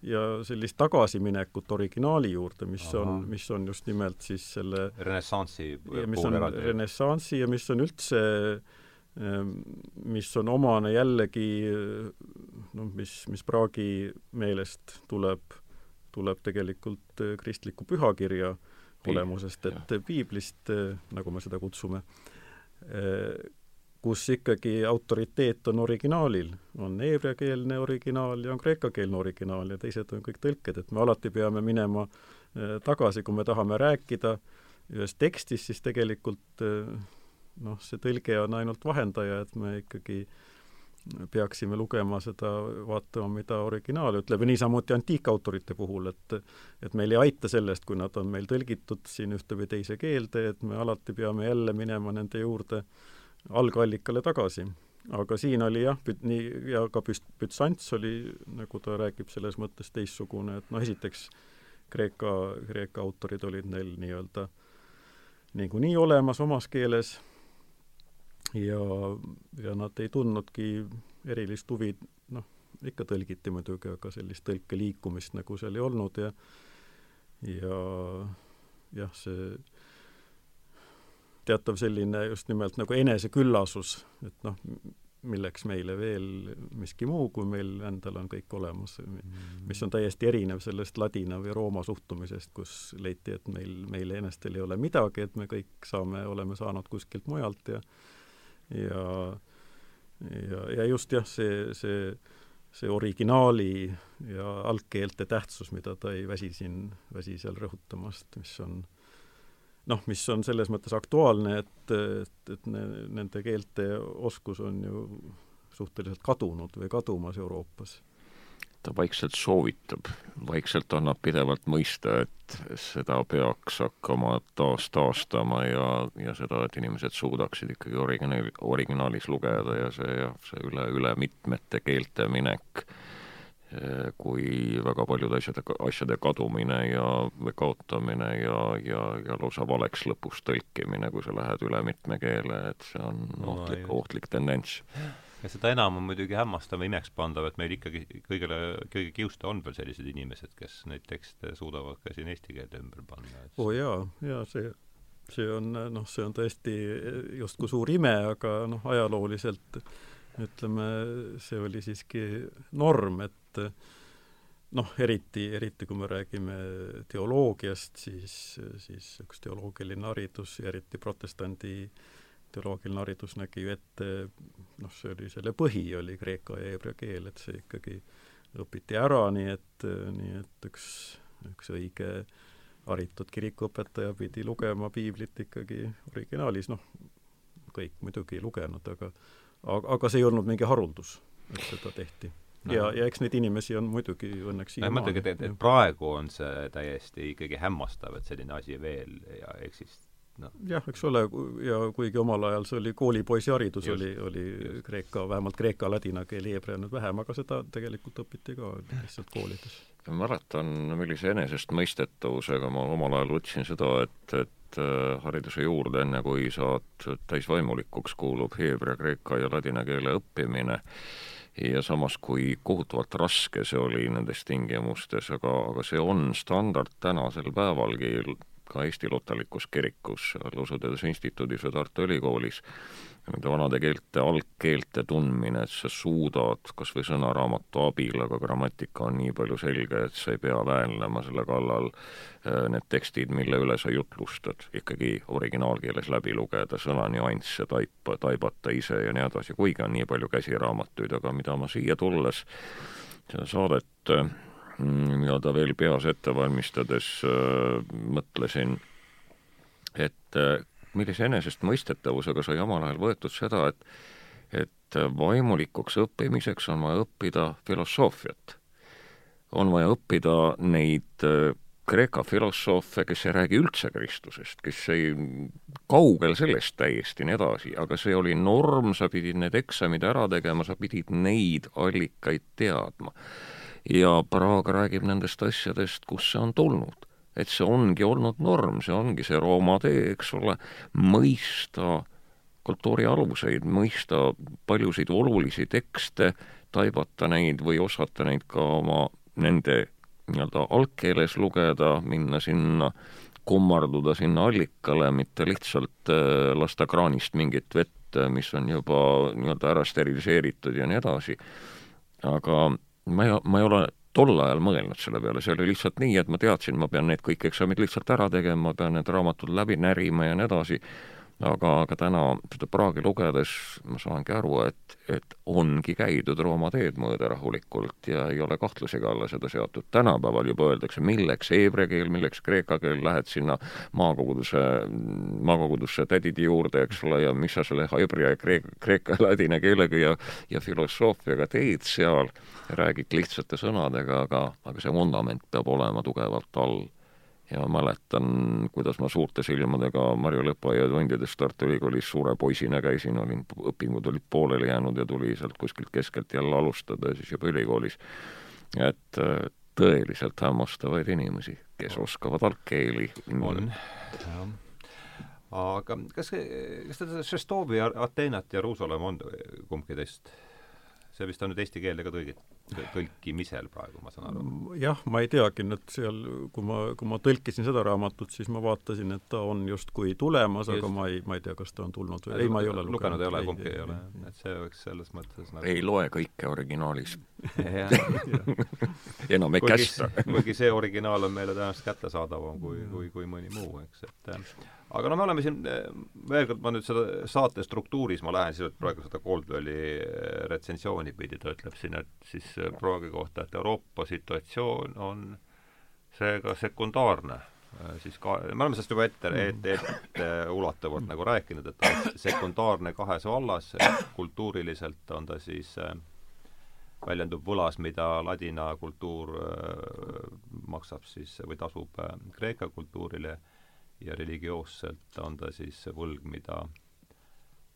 ja sellist tagasiminekut originaali juurde, mis Aha. on, mis on just nimelt siis selle renessansi mis on eraldi. renessansi ja mis on üldse ehm, mis on omane jällegi noh, mis, mis Praagi meelest tuleb, tuleb tegelikult kristliku pühakirja olemusest, et piiblist, nagu me seda kutsume kus ikkagi autoriteet on originaalil, on heebreakeelne originaal ja on kreekakeelne originaal ja teised on kõik tõlked, et me alati peame minema eh, tagasi, kui me tahame rääkida ühest tekstist, siis tegelikult eh, noh, see tõlge on ainult vahendaja, et me ikkagi peaksime lugema seda, vaatama, mida originaal ütleb. Ja niisamuti antiikautorite puhul, et et meil ei aita sellest, kui nad on meil tõlgitud siin ühte või teise keelde, et me alati peame jälle minema nende juurde äh, algallikale tagasi. aga siin oli jah, nii, ja ka Büst-, Bütsants oli, nagu ta räägib, selles mõttes teistsugune, et noh, esiteks Kreeka, Kreeka autorid olid neil nii-öelda niikuinii olemas omas keeles ja, ja nad ei tundnudki erilist huvi, noh, ikka tõlgiti muidugi, aga sellist tõlkeliikumist nagu seal ei olnud ja ja jah, see teatav selline just nimelt nagu eneseküllasus, et noh, milleks meile veel miski muu, kui meil endal on kõik olemas, mis on täiesti erinev sellest ladina või rooma suhtumisest, kus leiti, et meil, meil enestel ei ole midagi, et me kõik saame, oleme saanud kuskilt mujalt ja ja ja, ja just jah, see, see see originaali ja algkeelte tähtsus, mida ta ei väsi siin, väsi seal rõhutamast, mis on noh, mis on selles mõttes aktuaalne, et, et, et ne, nende keelte oskus on ju suhteliselt kadunud või kadumas Euroopas. ta vaikselt soovitab, vaikselt annab pidevalt mõista, et seda peaks hakkama taas taastama ja, ja seda, et inimesed suudaksid ikkagi originaali, originaalis lugeda ja see jah, see üle, üle mitmete keelte minek Eh, kui väga paljude asjade, asjade kadumine ja kaotamine ja, ja, ja lausa valeks lõpus tõlkimine, kui sa lähed üle mitme keele, et see on no, ohtlik, ohtlik tendents. ja seda enam on muidugi hämmastav ja imekspandav, et meil ikkagi kõigele, kõige kiuste on veel sellised inimesed, kes neid tekste suudavad ka siin eesti keelde ümber panna et.... oo oh jaa, jaa, see, see on noh, see on tõesti justkui suur ime, aga noh, ajalooliselt ütleme, see oli siiski norm, et noh, eriti, eriti kui me räägime teoloogiast, siis, siis üks teoloogiline haridus, eriti protestandi teoloogiline haridus nägi ju ette, noh, see oli selle põhi, oli kreeka ja heebrea keel, et see ikkagi õpiti ära, nii et, nii et üks, üks õige haritud kirikuõpetaja pidi lugema piiblit ikkagi originaalis, noh, kõik muidugi ei lugenud, aga aga, aga see ei olnud mingi haruldus, et seda tehti. Ja, ja eks neid inimesi on muidugi õnneks siiamaani. ma mõtlengi, et, et praegu on see täiesti ikkagi hämmastav, et selline asi veel ja eksist-, noh. jah, eks ole, ja kuigi omal ajal see oli koolipoisiharidus, oli, oli just. kreeka, vähemalt kreeka, ladina keel, heebrea nüüd vähem, aga seda tegelikult õpiti ka lihtsalt koolides. ma mäletan, millise enesestmõistetavusega ma omal ajal võtsin seda, et, et Äh, hariduse juurde, enne kui saad täisvaimulikuks, kuulub heebrea, kreeka ja ladina keele õppimine ja samas, kui kohutavalt raske see oli nendes tingimustes, aga, aga see on standard tänasel päevalgi ka Eesti Lutalikus Kirikus, seal Usuteaduse Instituudis või Tartu Ülikoolis, nende vanade keelte algkeelte tundmine, et sa suudad kas või sõnaraamatu abil, aga grammatika on nii palju selge, et sa ei pea väänlema selle kallal äh, need tekstid, mille üle sa jutlustad, ikkagi originaalkeeles läbi lugeda, sõna nüansse taipa, taibata ise ja nii edasi, kuigi on nii palju käsiraamatuid, aga mida ma siia tulles seda saadet äh, nii-öelda veel peas ette valmistades äh, mõtlesin, et äh, millise enesestmõistetavusega sai omal ajal võetud seda, et et vaimulikuks õppimiseks on vaja õppida filosoofiat. on vaja õppida neid äh, Kreeka filosoofe, kes ei räägi üldse Kristusest, kes ei, kaugel sellest täiesti nii edasi, aga see oli norm, sa pidid need eksamid ära tegema, sa pidid neid allikaid teadma. Ja Praag räägib nendest asjadest, kust see on tulnud. et see ongi olnud norm, see ongi see Rooma tee, eks ole, mõista kultuuri aluseid, mõista paljusid olulisi tekste, taibata neid või osata neid ka oma nende nii-öelda algkeeles lugeda, minna sinna, kummarduda sinna allikale, mitte lihtsalt äh, lasta kraanist mingit vett, mis on juba nii-öelda ära steriliseeritud ja nii edasi. aga ma ei, ma ei ole tol ajal mõelnud selle peale, see oli lihtsalt nii, et ma teadsin, ma pean need kõik eksamid lihtsalt ära tegema, ma pean need raamatud läbi närima ja nii edasi aga, aga täna seda Praagi lugedes ma saangi aru, et, et ongi käidud Rooma teed mööda rahulikult ja ei ole kahtlusega alla seda seotud. tänapäeval juba öeldakse, milleks heebrea keel, milleks kreeka keel, lähed sinna maakoguduse, maakogudusse tädide juurde, eks ole, ja mis sa selle heebrea ja kreeka, kreeka ja ladina keelega ja, ja filosoofiaga teed seal, räägid lihtsate sõnadega, aga, aga see vundament peab olema tugevalt all ja mäletan, kuidas ma suurte silmadega Marju Lõpuaia tundides Tartu Ülikoolis suure poisina käisin, olin, õpingud olid pooleli jäänud ja tuli sealt kuskilt keskelt jälle alustada ja siis juba ülikoolis. et tõeliselt hämmastavaid inimesi, kes oskavad algkeeli. on, jah. aga kas, kas te Šestovi, Ateenat ja Jeruusalemma on kumbki teist? See vist on nüüd eesti keelde ka tõlgit-, tõlkimisel praegu, ma saan aru. jah, ma ei teagi nüüd seal, kui ma, kui ma tõlkisin seda raamatut, siis ma vaatasin, et ta on justkui tulemas, aga ma ei, ma ei tea, kas ta on tulnud või ei, ma ei ole lugenud. lugenud ei ole, kumbki ei ole, et see oleks selles mõttes nagu ei loe kõike originaalis enam ei kästa. kuigi see originaal on meile tõenäoliselt kättesaadavam kui, kui, kui mõni muu, eks, et aga no me oleme siin, veel kord ma nüüd seda saate struktuuris, ma lähen siis praegu seda Coldwelli eh, retsensiooni pidi, ta ütleb siin, et siis eh, Praagi kohta, et Euroopa situatsioon on seega sekundaarne eh, siis ka, me oleme sellest juba ette, ette, ette ulatavalt nagu rääkinud, et ta on sekundaarne kahes vallas, kultuuriliselt on ta siis äh, väljendub võlas, mida ladina kultuur äh, maksab siis või tasub äh, Kreeka kultuurile äh, ja religioosselt on ta siis see võlg, mida,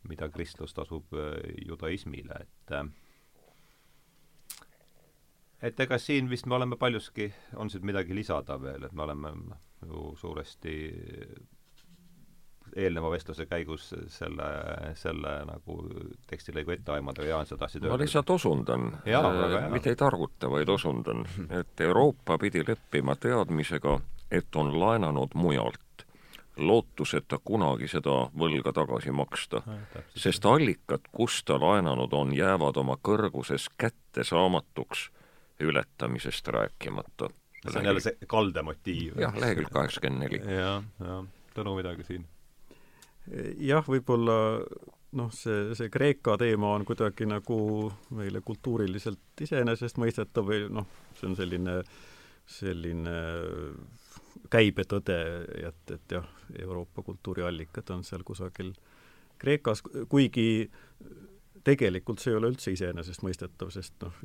mida kristlus tasub äh, judaismile, et äh, et ega siin vist me oleme paljuski, on siin midagi lisada veel, et me oleme ju suuresti eelneva vestluse käigus selle, selle nagu tekstilõigu ette aimada, Jaan, sa tahtsid öelda? ma lihtsalt osundan, äh, mitte ei targuta, vaid osundan, et Euroopa pidi leppima teadmisega, et on laenanud mujalt lootuseta kunagi seda võlga tagasi maksta, sest allikad, kust ta laenanud on, jäävad oma kõrguses kättesaamatuks, ületamisest rääkimata. see on jälle see kaldemotiiv. jah, lehekülg kaheksakümmend neli. jah, jah. Tõnu, midagi siin? jah, võib-olla noh, see, see Kreeka teema on kuidagi nagu meile kultuuriliselt iseenesestmõistetav või noh, see on selline, selline käibetõde, et, et jah, Euroopa kultuuriallikad on seal kusagil Kreekas, kuigi tegelikult see ei ole üldse iseenesestmõistetav, sest noh,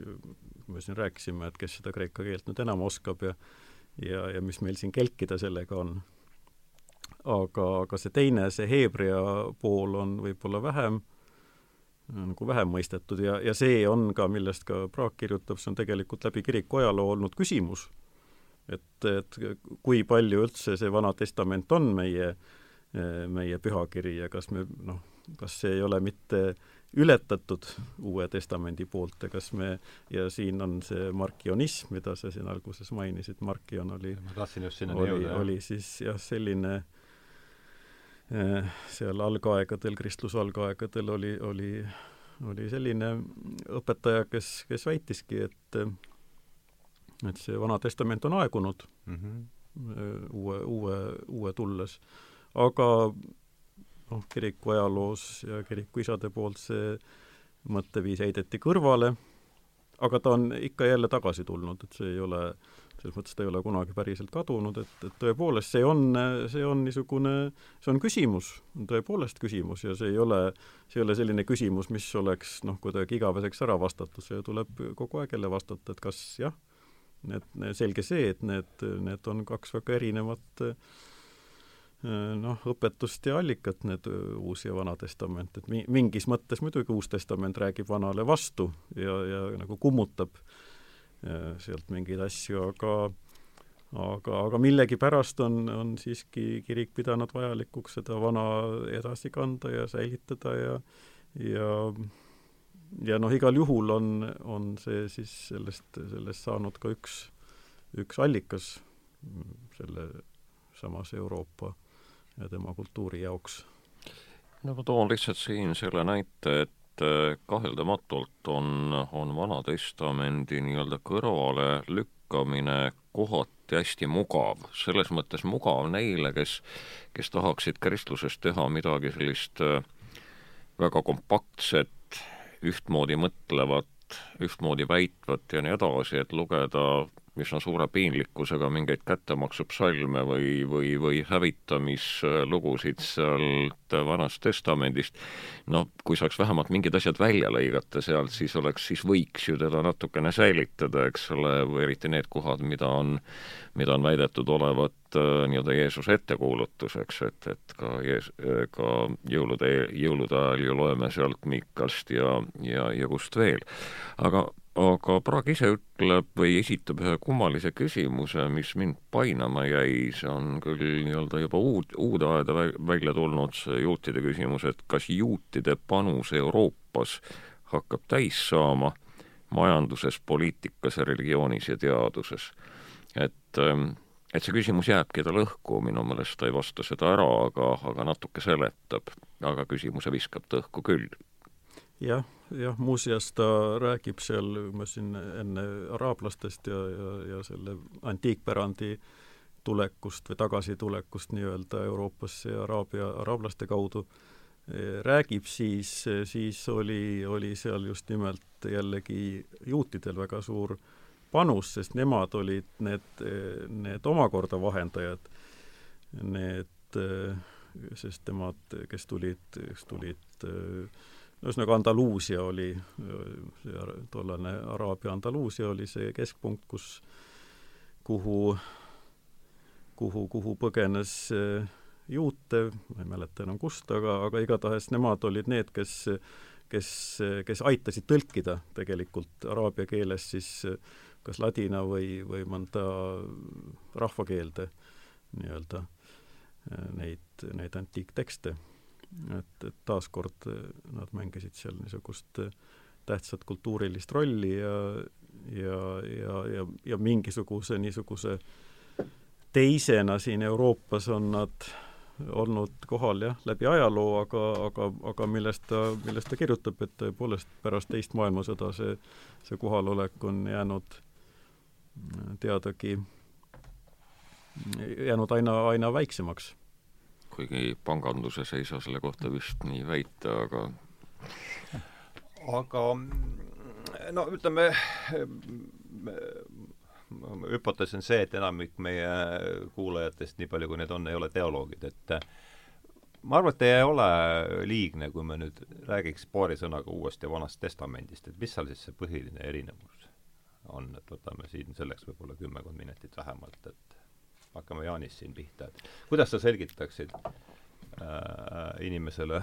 me siin rääkisime, et kes seda kreeka keelt nüüd enam oskab ja ja, ja mis meil siin kelkida sellega on. aga, aga see teine, see heebrea pool on võib-olla vähem, nagu vähem mõistetud ja, ja see on ka, millest ka Praak kirjutab, see on tegelikult läbi kiriku ajaloo olnud küsimus et, et kui palju üldse see Vana Testament on meie, meie pühakiri ja kas me noh, kas see ei ole mitte ületatud Uue Testamendi poolt ja kas me, ja siin on see markionism, mida sa siin alguses mainisid, markion oli, oli, oli siis jah, selline eh, seal algaegadel, kristluse algaegadel oli, oli, oli selline õpetaja, kes, kes väitiski, et et see Vana Testament on aegunud mm -hmm. uue, uue, uue tulles. aga noh, kiriku ajaloos ja kiriku isade poolt see mõtteviis heideti kõrvale, aga ta on ikka jälle tagasi tulnud, et see ei ole, selles mõttes ta ei ole kunagi päriselt kadunud, et, et tõepoolest see on, see on niisugune, see on küsimus, tõepoolest küsimus ja see ei ole, see ei ole selline küsimus, mis oleks noh, kuidagi igaveseks ära vastatud, see tuleb kogu aeg jälle vastata, et kas jah, need, selge see, et need, need on kaks väga erinevat Äh, noh, õpetust ja allikat, need äh, Uus ja Vana Testament, et mi-, mingis mõttes muidugi Uus Testament räägib Vanale vastu ja, ja nagu kummutab äh, sealt mingeid asju, aga aga, aga millegipärast on, on siiski kirik pidanud vajalikuks seda vana edasi kanda ja säilitada ja ja ja noh, igal juhul on, on see siis sellest, sellest saanud ka üks, üks allikas selle samas Euroopa ja tema kultuuri jaoks? no ma toon lihtsalt siin selle näite, et äh, kaheldamatult on, on Vana Testamendi nii-öelda kõrvale lükkamine kohati hästi mugav, selles mõttes mugav neile, kes, kes tahaksid kristlusest teha midagi sellist äh, väga kompaktset, ühtmoodi mõtlevat, ühtmoodi väitvat ja nii edasi, et lugeda üsna suure piinlikkusega mingeid kättemaksupsalme või, või, või hävitamislugusid sealt Vanast Testamendist, no kui saaks vähemalt mingid asjad välja lõigata sealt, siis oleks, siis võiks ju teda natukene säilitada, eks ole, või eriti need kohad, mida on, mida on väidetud olevat äh, nii-öelda Jeesuse ettekuulutuseks, et, et ka Jees-, ka jõulude, jõulude ajal ju loeme sealt Mikast ja, ja, ja kust veel. aga aga Prag ise ütleb või esitab ühe kummalise küsimuse, mis mind painama jäi, see on küll nii-öelda juba uud, uude aeda välja tulnud, see juutide küsimus, et kas juutide panus Euroopas hakkab täis saama majanduses, poliitikas, religioonis ja teaduses. et, ähm, et see küsimus jääbki tal õhku, minu meelest ta ei vasta seda ära, aga, aga natuke seletab, aga küsimuse viskab ta õhku küll. Jah, jah, muuseas ta räägib seal, ma siin enne araablastest ja, ja, ja selle antiikpärandi tulekust või tagasitulekust nii-öelda Euroopasse ja araabia, araablaste kaudu e, räägib, siis, siis oli, oli seal just nimelt jällegi juutidel väga suur panus, sest nemad olid need, need omakorda vahendajad, need, sest nemad, kes tulid, kes tulid ühesõnaga Andaluusia oli, tollane Araabia Andaluusia oli see keskpunkt, kus, kuhu, kuhu, kuhu põgenes eh, juute, ma ei mäleta enam kust, aga, aga igatahes nemad olid need, kes kes, kes aitasid tõlkida tegelikult araabia keeles siis kas ladina või, või mõnda rahvakeelde nii-öelda eh, neid, neid antiiktekste et, et taaskord eh, nad mängisid seal niisugust eh, tähtsat kultuurilist rolli ja, ja, ja, ja, ja mingisuguse niisuguse teisena siin Euroopas on nad olnud kohal jah, läbi ajaloo, aga, aga, aga millest ta, millest ta kirjutab, et tõepoolest pärast teist maailmasõda see, see kohalolek on jäänud teadagi, jäänud aina, aina väiksemaks kuigi panganduses ei saa selle kohta vist nii väita, aga aga no ütleme, hüpotees on see, et enamik meie kuulajatest, nii palju kui neid on, ei ole teoloogid, et ma arvan, et ei ole liigne, kui me nüüd räägiks paari sõnaga Uuest ja Vanast Testamendist, et mis seal siis see põhiline erinevus on, et võtame siin selleks võib-olla kümmekond minutit vähemalt, et hakkame Jaanist siin pihta, et kuidas sa selgitaksid äh, inimesele,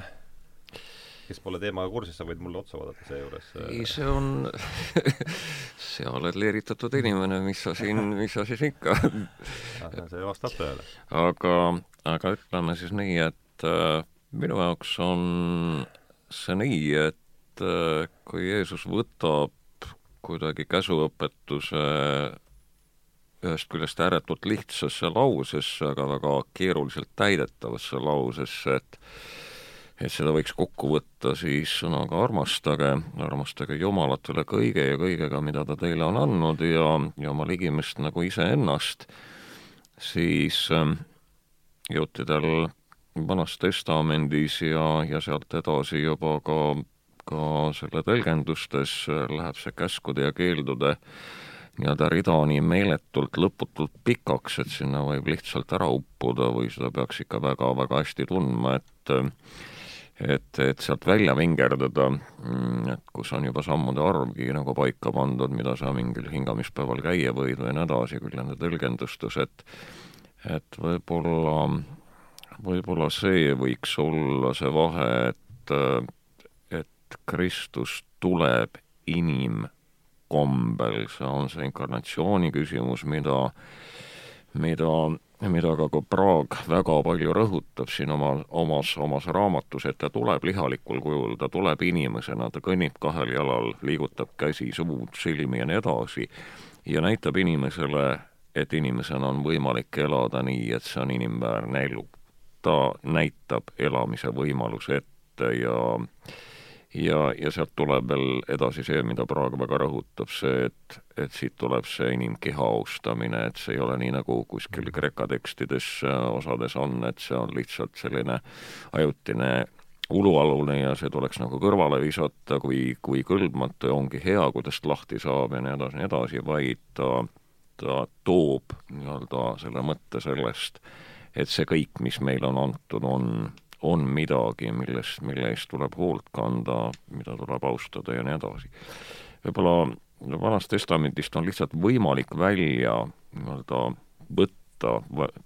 kes pole teemaga kursis, sa võid mulle otsa vaadata seejuures. Äh, ei, see on sa oled leeritatud inimene, mis sa siin, mis sa siis ikka see vastab tõele. aga, aga ütleme siis nii, et äh, minu jaoks on see nii, et et äh, kui Jeesus võtab kuidagi käsuõpetuse ühest küljest ääretult lihtsasse lausesse, aga väga keeruliselt täidetavasse lausesse, et et seda võiks kokku võtta siis sõnaga armastage, armastage Jumalat üle kõige ja kõigega, mida ta teile on andnud ja, ja oma ligimest nagu iseennast, siis äh, juttidel Vanas Testamendis ja, ja sealt edasi juba ka, ka selle tõlgendustes läheb see käskude ja keeldude nii-öelda rida nii meeletult lõputult pikaks, et sinna võib lihtsalt ära uppuda või seda peaks ikka väga-väga hästi tundma, et et, et sealt välja vingerdada, et kus on juba sammude arvgi nagu paika pandud, mida sa mingil hingamispäeval käia võid või nii edasi, küll nende tõlgendustes, et et võib-olla, võib-olla see võiks olla see vahe, et, et Kristus tuleb inimkombel, see on see inkarnatsiooni küsimus, mida, mida, mida ka Praag väga palju rõhutab siin oma, omas, omas raamatus, et ta tuleb lihalikul kujul, ta tuleb inimesena, ta kõnnib kahel jalal, liigutab käsi, suud, silmi ja nii edasi, ja näitab inimesele et inimesena on võimalik elada nii, et see on inimväärne elu. ta näitab elamise võimaluse ette ja ja, ja sealt tuleb veel edasi see, mida Praag väga rõhutab, see, et, et siit tuleb see inimkeha austamine, et see ei ole nii, nagu kuskil Kreeka tekstides osades on, et see on lihtsalt selline ajutine ulualune ja see tuleks nagu kõrvale visata, kui, kui kõlbmatu ja ongi hea, kui tast lahti saab ja nii edasi, nii edasi, vaid ta ta toob nii-öelda selle mõtte sellest, et see kõik, mis meile on antud, on, on midagi, millest, mille eest tuleb hoolt kanda, mida tuleb austada ja nii edasi. võib-olla Vanast Testamendist on lihtsalt võimalik välja nii-öelda võtta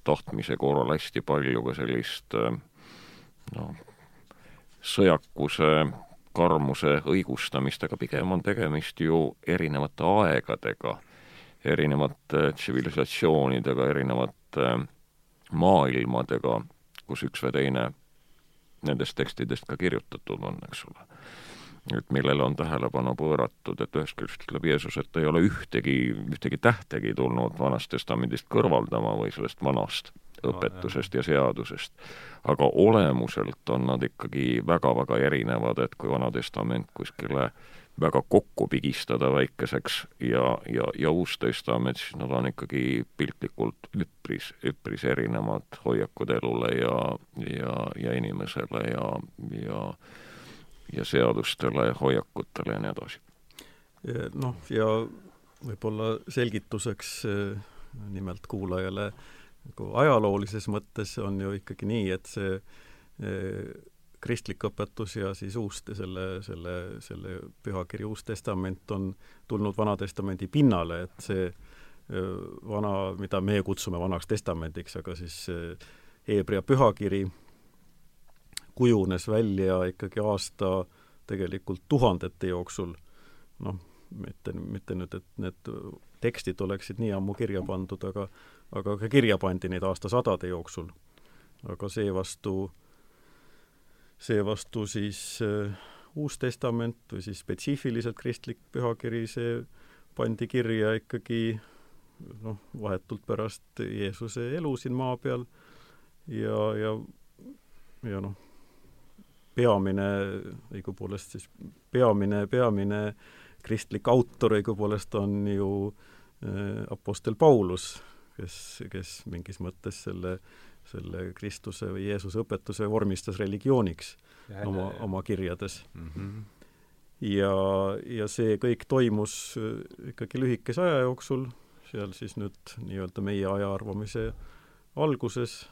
tahtmise korral hästi palju ka sellist noh, sõjakuse, karmuse õigustamist, aga pigem on tegemist ju erinevate aegadega erinevate tsivilisatsioonidega, erinevate maailmadega, kus üks või teine nendest tekstidest ka kirjutatud on, eks ole. et millele on tähelepanu pööratud, et ühest küljest ütleb Jeesus, et ei ole ühtegi, ühtegi tähtegi tulnud Vanast Testamendist kõrvaldama või sellest vanast õpetusest ja seadusest. aga olemuselt on nad ikkagi väga-väga erinevad, et kui Vana Testament kuskile väga kokku pigistada väikeseks ja, ja, ja Uus Testament, siis nad on ikkagi piltlikult üpris, üpris erinevad hoiakud elule ja, ja, ja inimesele ja, ja ja seadustele, hoiakutele ja nii edasi. noh, ja võib-olla selgituseks eh, nimelt kuulajale, nagu ajaloolises mõttes on ju ikkagi nii, et see eh, kristlik õpetus ja siis uus, selle, selle, selle pühakiri Uus Testament on tulnud Vana-testamendi pinnale, et see vana, mida meie kutsume Vanaks Testamendiks, aga siis Hebra pühakiri kujunes välja ikkagi aasta tegelikult tuhandete jooksul, noh, mitte, mitte nüüd, et need tekstid oleksid nii ammu kirja pandud, aga aga ka kirja pandi neid aastasadade jooksul. aga seevastu äh, seevastu siis äh, Uus Testament või siis spetsiifiliselt kristlik pühakiri, see pandi kirja ikkagi noh, vahetult pärast Jeesuse elu siin maa peal. Ja, ja, ja noh, peamine, õigupoolest siis peamine, peamine kristlik autor õigupoolest on ju äh, Apostel Paulus, kes, kes mingis mõttes selle selle Kristuse või Jeesuse õpetuse vormistas religiooniks ja, oma, oma kirjades mm. -hmm. ja, ja see kõik toimus äh, ikkagi lühikese aja jooksul, seal siis nüüd nii-öelda meie aja arvamise alguses,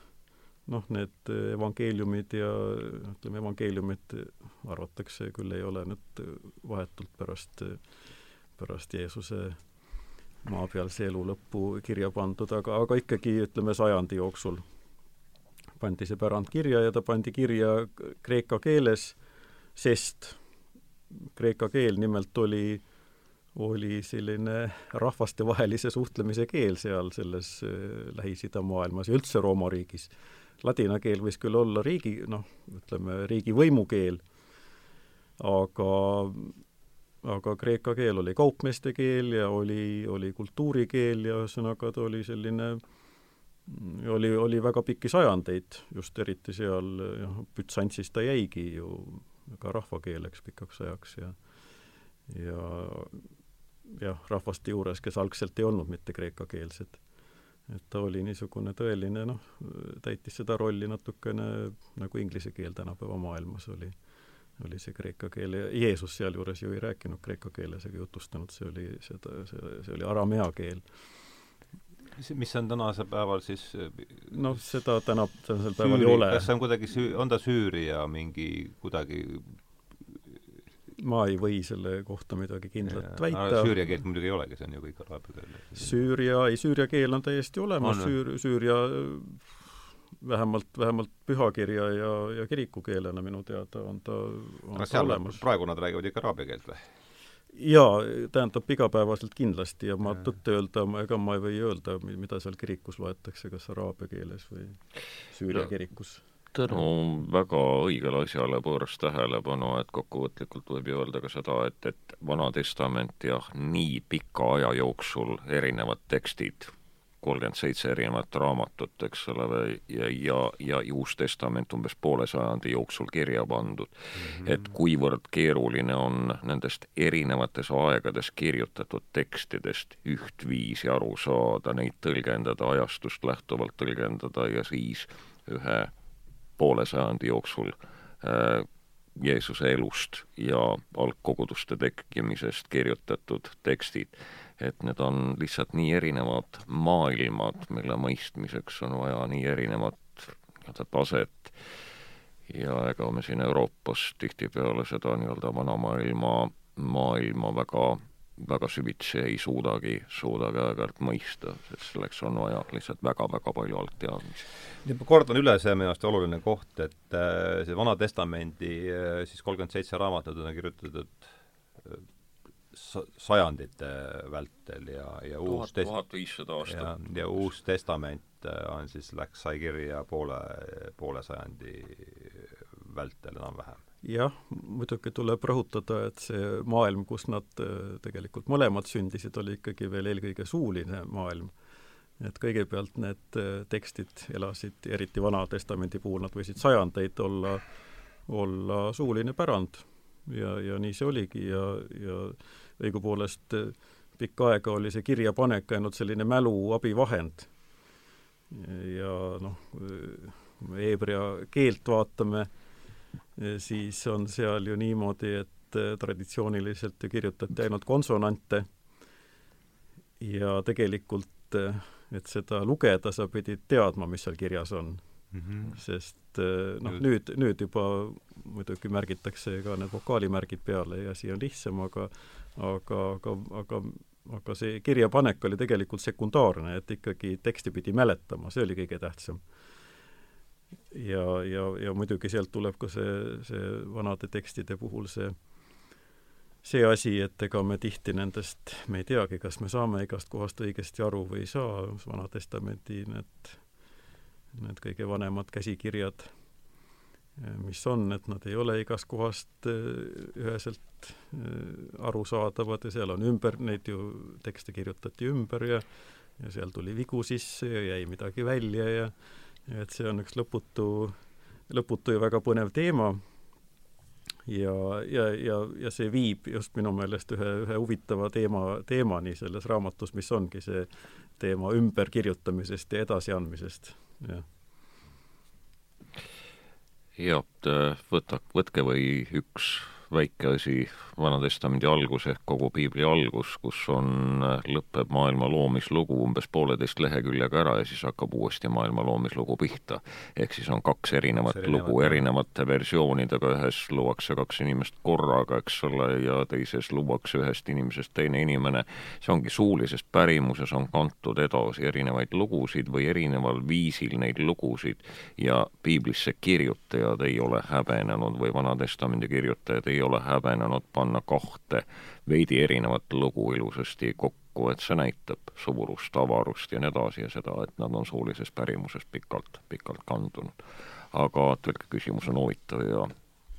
noh, need evangeeliumid ja ütleme, evangeeliumid arvatakse küll ei ole nüüd vahetult pärast, pärast Jeesuse maapealse elu lõppu kirja pandud, aga, aga ikkagi ütleme sajandi jooksul pandi see pärand kirja ja ta pandi kirja kreeka keeles, sest kreeka keel nimelt oli, oli selline rahvastevahelise suhtlemise keel seal selles äh, Lähis-Ida maailmas ja üldse Rooma riigis. Ladina keel võis küll olla riigi, noh, ütleme riigi võimukeel, aga aga kreeka keel oli kaupmeeste keel ja oli, oli kultuurikeel ja ühesõnaga ta oli selline oli, oli väga pikki sajandeid, just eriti seal jah, Bütsantsis ta jäigi ju ka rahvakeeleks pikaks ajaks ja ja jah, rahvaste juures, kes algselt ei olnud mitte kreekakeelsed. et ta oli niisugune tõeline noh, täitis seda rolli natukene nagu inglise keel tänapäeva maailmas oli, oli see kreeka keel ja Jeesus sealjuures ju ei rääkinud kreeka keeles ega jutustanud, see oli seda, see, see oli aramea keel mis on tänasel päeval siis noh, seda täna, tänasel päeval süüri, ei ole. kas see on kuidagi süü-, on ta Süüria mingi kuidagi ma ei või selle kohta midagi kindlat ja, väita. Süüria keelt muidugi ei olegi, see on ju kõik araabia keel. Süüria, ei, Süüria keel on täiesti olemas, Süür-, Süüria vähemalt, vähemalt pühakirja ja, ja kirikukeelena minu teada on ta, on aga seal olemas. praegu nad räägivad ikka araabia keelt või? Jaa, tähendab igapäevaselt kindlasti ja ma tõtt-öelda, ega ma ei või öelda, mida seal kirikus loetakse, kas araabia keeles või Süüria kirikus. Tänu väga õigele asjale pööras tähelepanu, et kokkuvõtlikult võib ju öelda ka seda, et, et Vana Testament jah, nii pika aja jooksul erinevad tekstid, kolmkümmend seitse erinevat raamatut, eks ole, ja, ja, ja Uus Testament umbes poole sajandi jooksul kirja pandud mm. -hmm. et kuivõrd keeruline on nendest erinevates aegades kirjutatud tekstidest ühtviisi aru saada, neid tõlgendada, ajastust lähtuvalt tõlgendada ja siis ühe poole sajandi jooksul äh, Jeesuse elust ja algkoguduste tekkimisest kirjutatud tekstid, et need on lihtsalt nii erinevad maailmad, mille mõistmiseks on vaja nii erinevat nii-öelda taset ja ega me siin Euroopas tihtipeale seda nii-öelda vana maailma, väga väga süvitsi ei suudagi, suudagi aeg-ajalt mõista, sest selleks on vaja lihtsalt väga-väga palju algteadmisi. nüüd ma kordan üle, see on minu arust oluline koht, et äh, see Vana Testamendi äh, siis kolmkümmend seitse raamatut on kirjutatud sajandite vältel ja, ja uus tuhat viissada aastat. ja, ja Uus Testament on siis, läks, sai kirja poole, poole sajandi vältel enam-vähem jah, muidugi tuleb rõhutada, et see maailm, kus nad äh, tegelikult mõlemad sündisid, oli ikkagi veel eelkõige suuline maailm. et kõigepealt need äh, tekstid elasid, eriti Vana Testamendi puhul, nad võisid sajandeid olla, olla suuline pärand. ja, ja nii see oligi ja, ja õigupoolest äh, pikka aega oli see kirjapanek ainult selline mälu abivahend. ja noh, kui me heebrea keelt vaatame, siis on seal ju niimoodi, et traditsiooniliselt ju kirjutati ainult konsonante ja tegelikult, et seda lugeda, sa pidid teadma, mis seal kirjas on mm. -hmm. sest noh, nüüd, nüüd juba muidugi märgitakse ka need vokaalimärgid peale ja asi on lihtsam, aga aga, aga, aga aga see kirjapanek oli tegelikult sekundaarne, et ikkagi teksti pidi mäletama, see oli kõige tähtsam. Ja, ja, ja muidugi sealt tuleb ka see, see vanade tekstide puhul see, see asi, et ega me tihti nendest, me ei teagi, kas me saame igast kohast õigesti aru või ei saa, Vana Testamendi need, need kõige vanemad käsikirjad, mis on, et nad ei ole igast kohast äh, üheselt äh, arusaadavad ja seal on ümber, neid ju tekste kirjutati ümber ja ja seal tuli vigu sisse ja jäi midagi välja ja et see on üks lõputu, lõputu ja väga põnev teema ja, ja, ja, ja see viib just minu meelest ühe, ühe huvitava teema, teemani selles raamatus, mis ongi see teema ümberkirjutamisest ja edasiandmisest, jah. Jah, võta, võtke või üks väike asi Vana-testamendi algus ehk kogu piibli algus, kus on, lõpeb maailma loomislugu umbes pooleteist leheküljega ära ja siis hakkab uuesti maailma loomislugu pihta. ehk siis on kaks erinevat erinevat lugu erinevate versioonidega, ühes luuakse kaks inimest korraga, eks ole, ja teises luuakse ühest inimesest teine inimene. see ongi suulises pärimuses on kantud edasi erinevaid lugusid või erineval viisil neid lugusid ja piiblisse kirjutajad ei ole häbenenud või Vana-testamendi kirjutajad ei ole häbenenud panna kahte veidi erinevat lugu ilusasti kokku, et see näitab suurust, avarust ja nii edasi ja seda, et nad on suulises pärimuses pikalt, pikalt kandunud. aga tõlkeküsimus on huvitav ja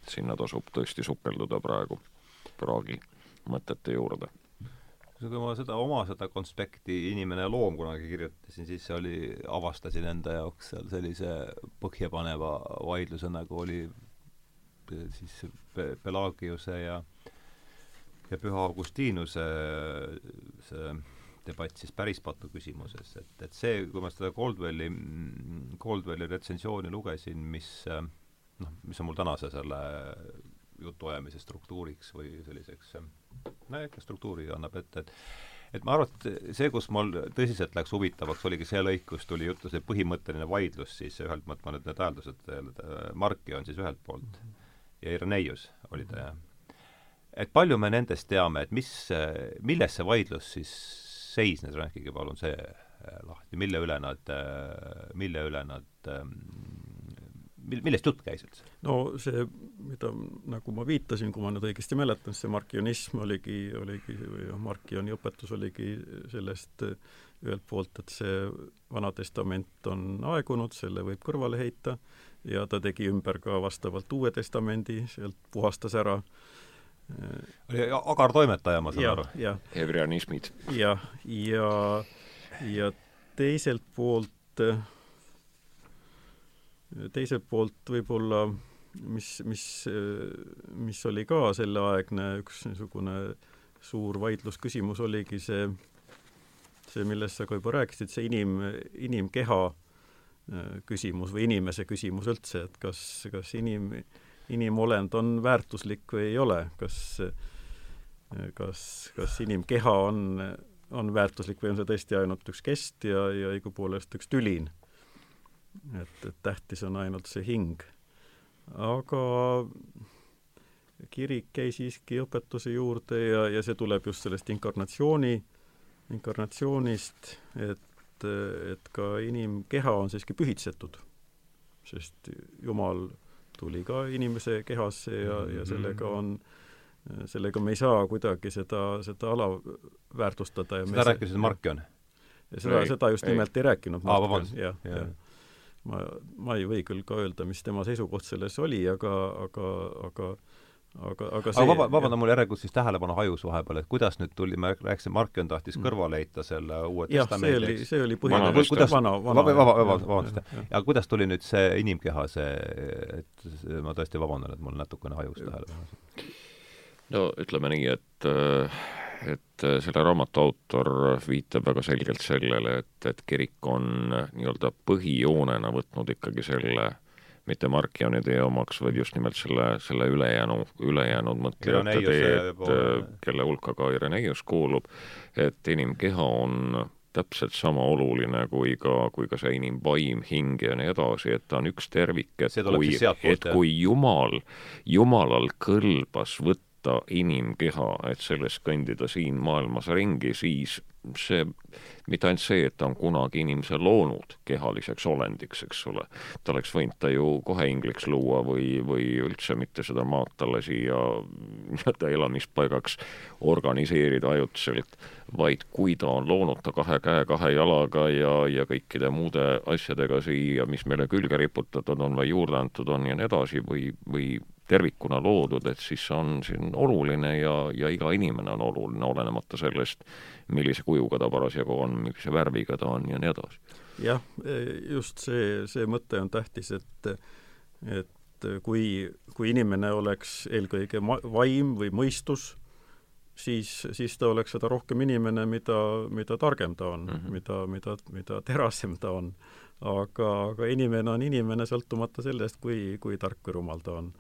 sinna tasub tõesti sukelduda praegu praagi mõtete juurde kui ma seda oma seda konspekti Inimene ja loom kunagi kirjutasin, siis oli, avastasin enda jaoks seal sellise põhjapaneva vaidluse, nagu oli siis Pelagiuse ja ja Püha Augustinuse see debatt siis pärispatu küsimuses, et, et see, kui ma seda Coldwelli, Coldwelli retsensiooni lugesin, mis noh, mis on mul tänase selle jutuajamise struktuuriks või selliseks no ikka struktuuri annab ette, et et ma arvan, et see, kus mul tõsiselt läks huvitavaks, oligi see lõik, kus tuli juttu see põhimõtteline vaidlus siis ühelt poolt, ma nüüd need hääldused, Marki on siis ühelt poolt ja Ireneius oli ta, jah. et palju me nendest teame, et mis, milles see vaidlus siis seisnes, rääkige palun see lahti, mille üle nad, mille üle nad mil-, millest jutt käis üldse? no see, mida, nagu ma viitasin, kui ma nüüd õigesti mäletan, see markionism oligi, oligi, või noh, markioni õpetus oligi sellest ühelt poolt, et see Vana Testament on aegunud, selle võib kõrvale heita, ja ta tegi ümber ka vastavalt Uue Testamendi, sealt puhastas ära oli agar toimetaja, ma saan aru? hebreanismid. jah, ja, ja, ja teiselt poolt teiselt poolt võib-olla mis, mis, mis oli ka selleaegne üks niisugune suur vaidlusküsimus, oligi see, see, millest sa ka juba rääkisid, see inim, inimkeha äh, küsimus või inimese küsimus üldse, et kas, kas inim, inimolend on väärtuslik või ei ole, kas, kas, kas inimkeha on, on väärtuslik või on see tõesti ainult üks kest ja, ja õigupoolest üks tülin et, et tähtis on ainult see hing. aga kirik jäi siiski õpetuse juurde ja, ja see tuleb just sellest inkarnatsiooni, inkarnatsioonist, et, et ka inimkeha on siiski pühitsetud. sest Jumal tuli ka inimese kehasse ja, ja mhm. sellega on sellega me ei saa kuidagi seda, seda alaväärtustada ja seda rääkis Markion? seda, seda just nimelt ei, ei rääkinud Markion, jah, jah ma, ma ei või küll ka öelda, mis tema seisukoht selles oli, aga, aga, aga aga, aga see aga vaba, vabanda, mul järelikult siis tähelepanu hajus vahepeal, et kuidas nüüd tuli, me rääkisime, Markion tahtis mm. kõrvale heita selle uue jah, see oli, see oli põhiline vana, kuidas, vana, vana, vaba, vaba, vabandust, aga kuidas tuli nüüd see inimkeha, see, et ma tõesti vabandan, et mul natukene hajus tähelepanu? no ütleme nii, et äh, et äh, selle raamatu autor viitab väga selgelt sellele, et, et kirik on nii-öelda põhijoonena võtnud ikkagi selle mitte Markioni tee omaks, vaid just nimelt selle, selle ülejäänu, ülejäänud mõtlejate teed, äh, kelle hulka ka Ireneius kuulub, et inimkeha on täpselt sama oluline kui ka, kui ka see inimvaim, hing ja nii edasi, et ta on üks tervik, et kui, et kui Jumal, Jumalal kõlbas võtta võtta inimkeha, et sellest kõndida siin maailmas ringi, siis see, mitte ainult see, et ta on kunagi inimese loonud kehaliseks olendiks, eks ole, ta oleks võinud ta ju kohe ingliks luua või, või üldse mitte seda maad talle siia nii-öelda elamispaigaks organiseerida ajutiselt, vaid kui ta on loonud ta kahe käe, kahe jalaga ja, ja kõikide muude asjadega siia, mis meile külge riputatud on või juurde antud on ja nii edasi, või, või tervikuna loodud, et siis on siin oluline ja, ja iga inimene on oluline, olenemata sellest, millise kujuga ta parasjagu on, millise värviga ta on ja nii edasi. jah, just see, see mõte on tähtis, et et kui, kui inimene oleks eelkõige ma-, vaim või mõistus, siis, siis ta oleks seda rohkem inimene, mida, mida targem ta on mm, -hmm. mida, mida, mida terasem ta on. aga, aga inimene on inimene, sõltumata sellest, kui, kui tark või rumal ta on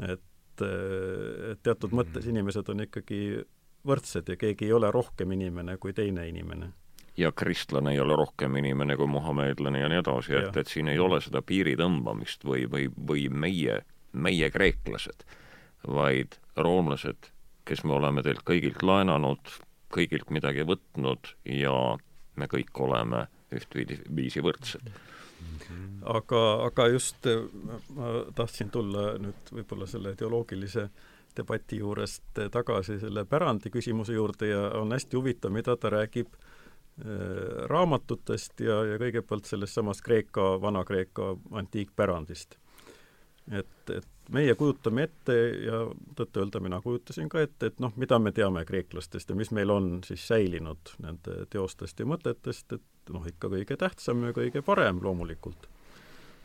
et, et teatud mõttes inimesed on ikkagi võrdsed ja keegi ei ole rohkem inimene kui teine inimene. ja kristlane ei ole rohkem inimene kui muhameedlane ja nii edasi, et, et siin ei ole seda piiri tõmbamist või, või, või meie, meie kreeklased, vaid roomlased, kes me oleme teilt kõigilt laenanud, kõigilt midagi võtnud ja me kõik oleme ühtviisi võrdsed aga, aga just ma tahtsin tulla nüüd võib-olla selle teoloogilise debati juurest tagasi selle pärandi küsimuse juurde ja on hästi huvitav, mida ta räägib äh, raamatutest ja, ja kõigepealt sellest samast Kreeka, Vana-Kreeka antiikpärandist. Et, et meie kujutame ette ja tõtt-öelda mina kujutasin ka ette, et noh, mida me teame kreeklastest ja mis meil on siis säilinud nende teostest ja mõtetest, et noh, ikka kõige tähtsam ja kõige parem loomulikult.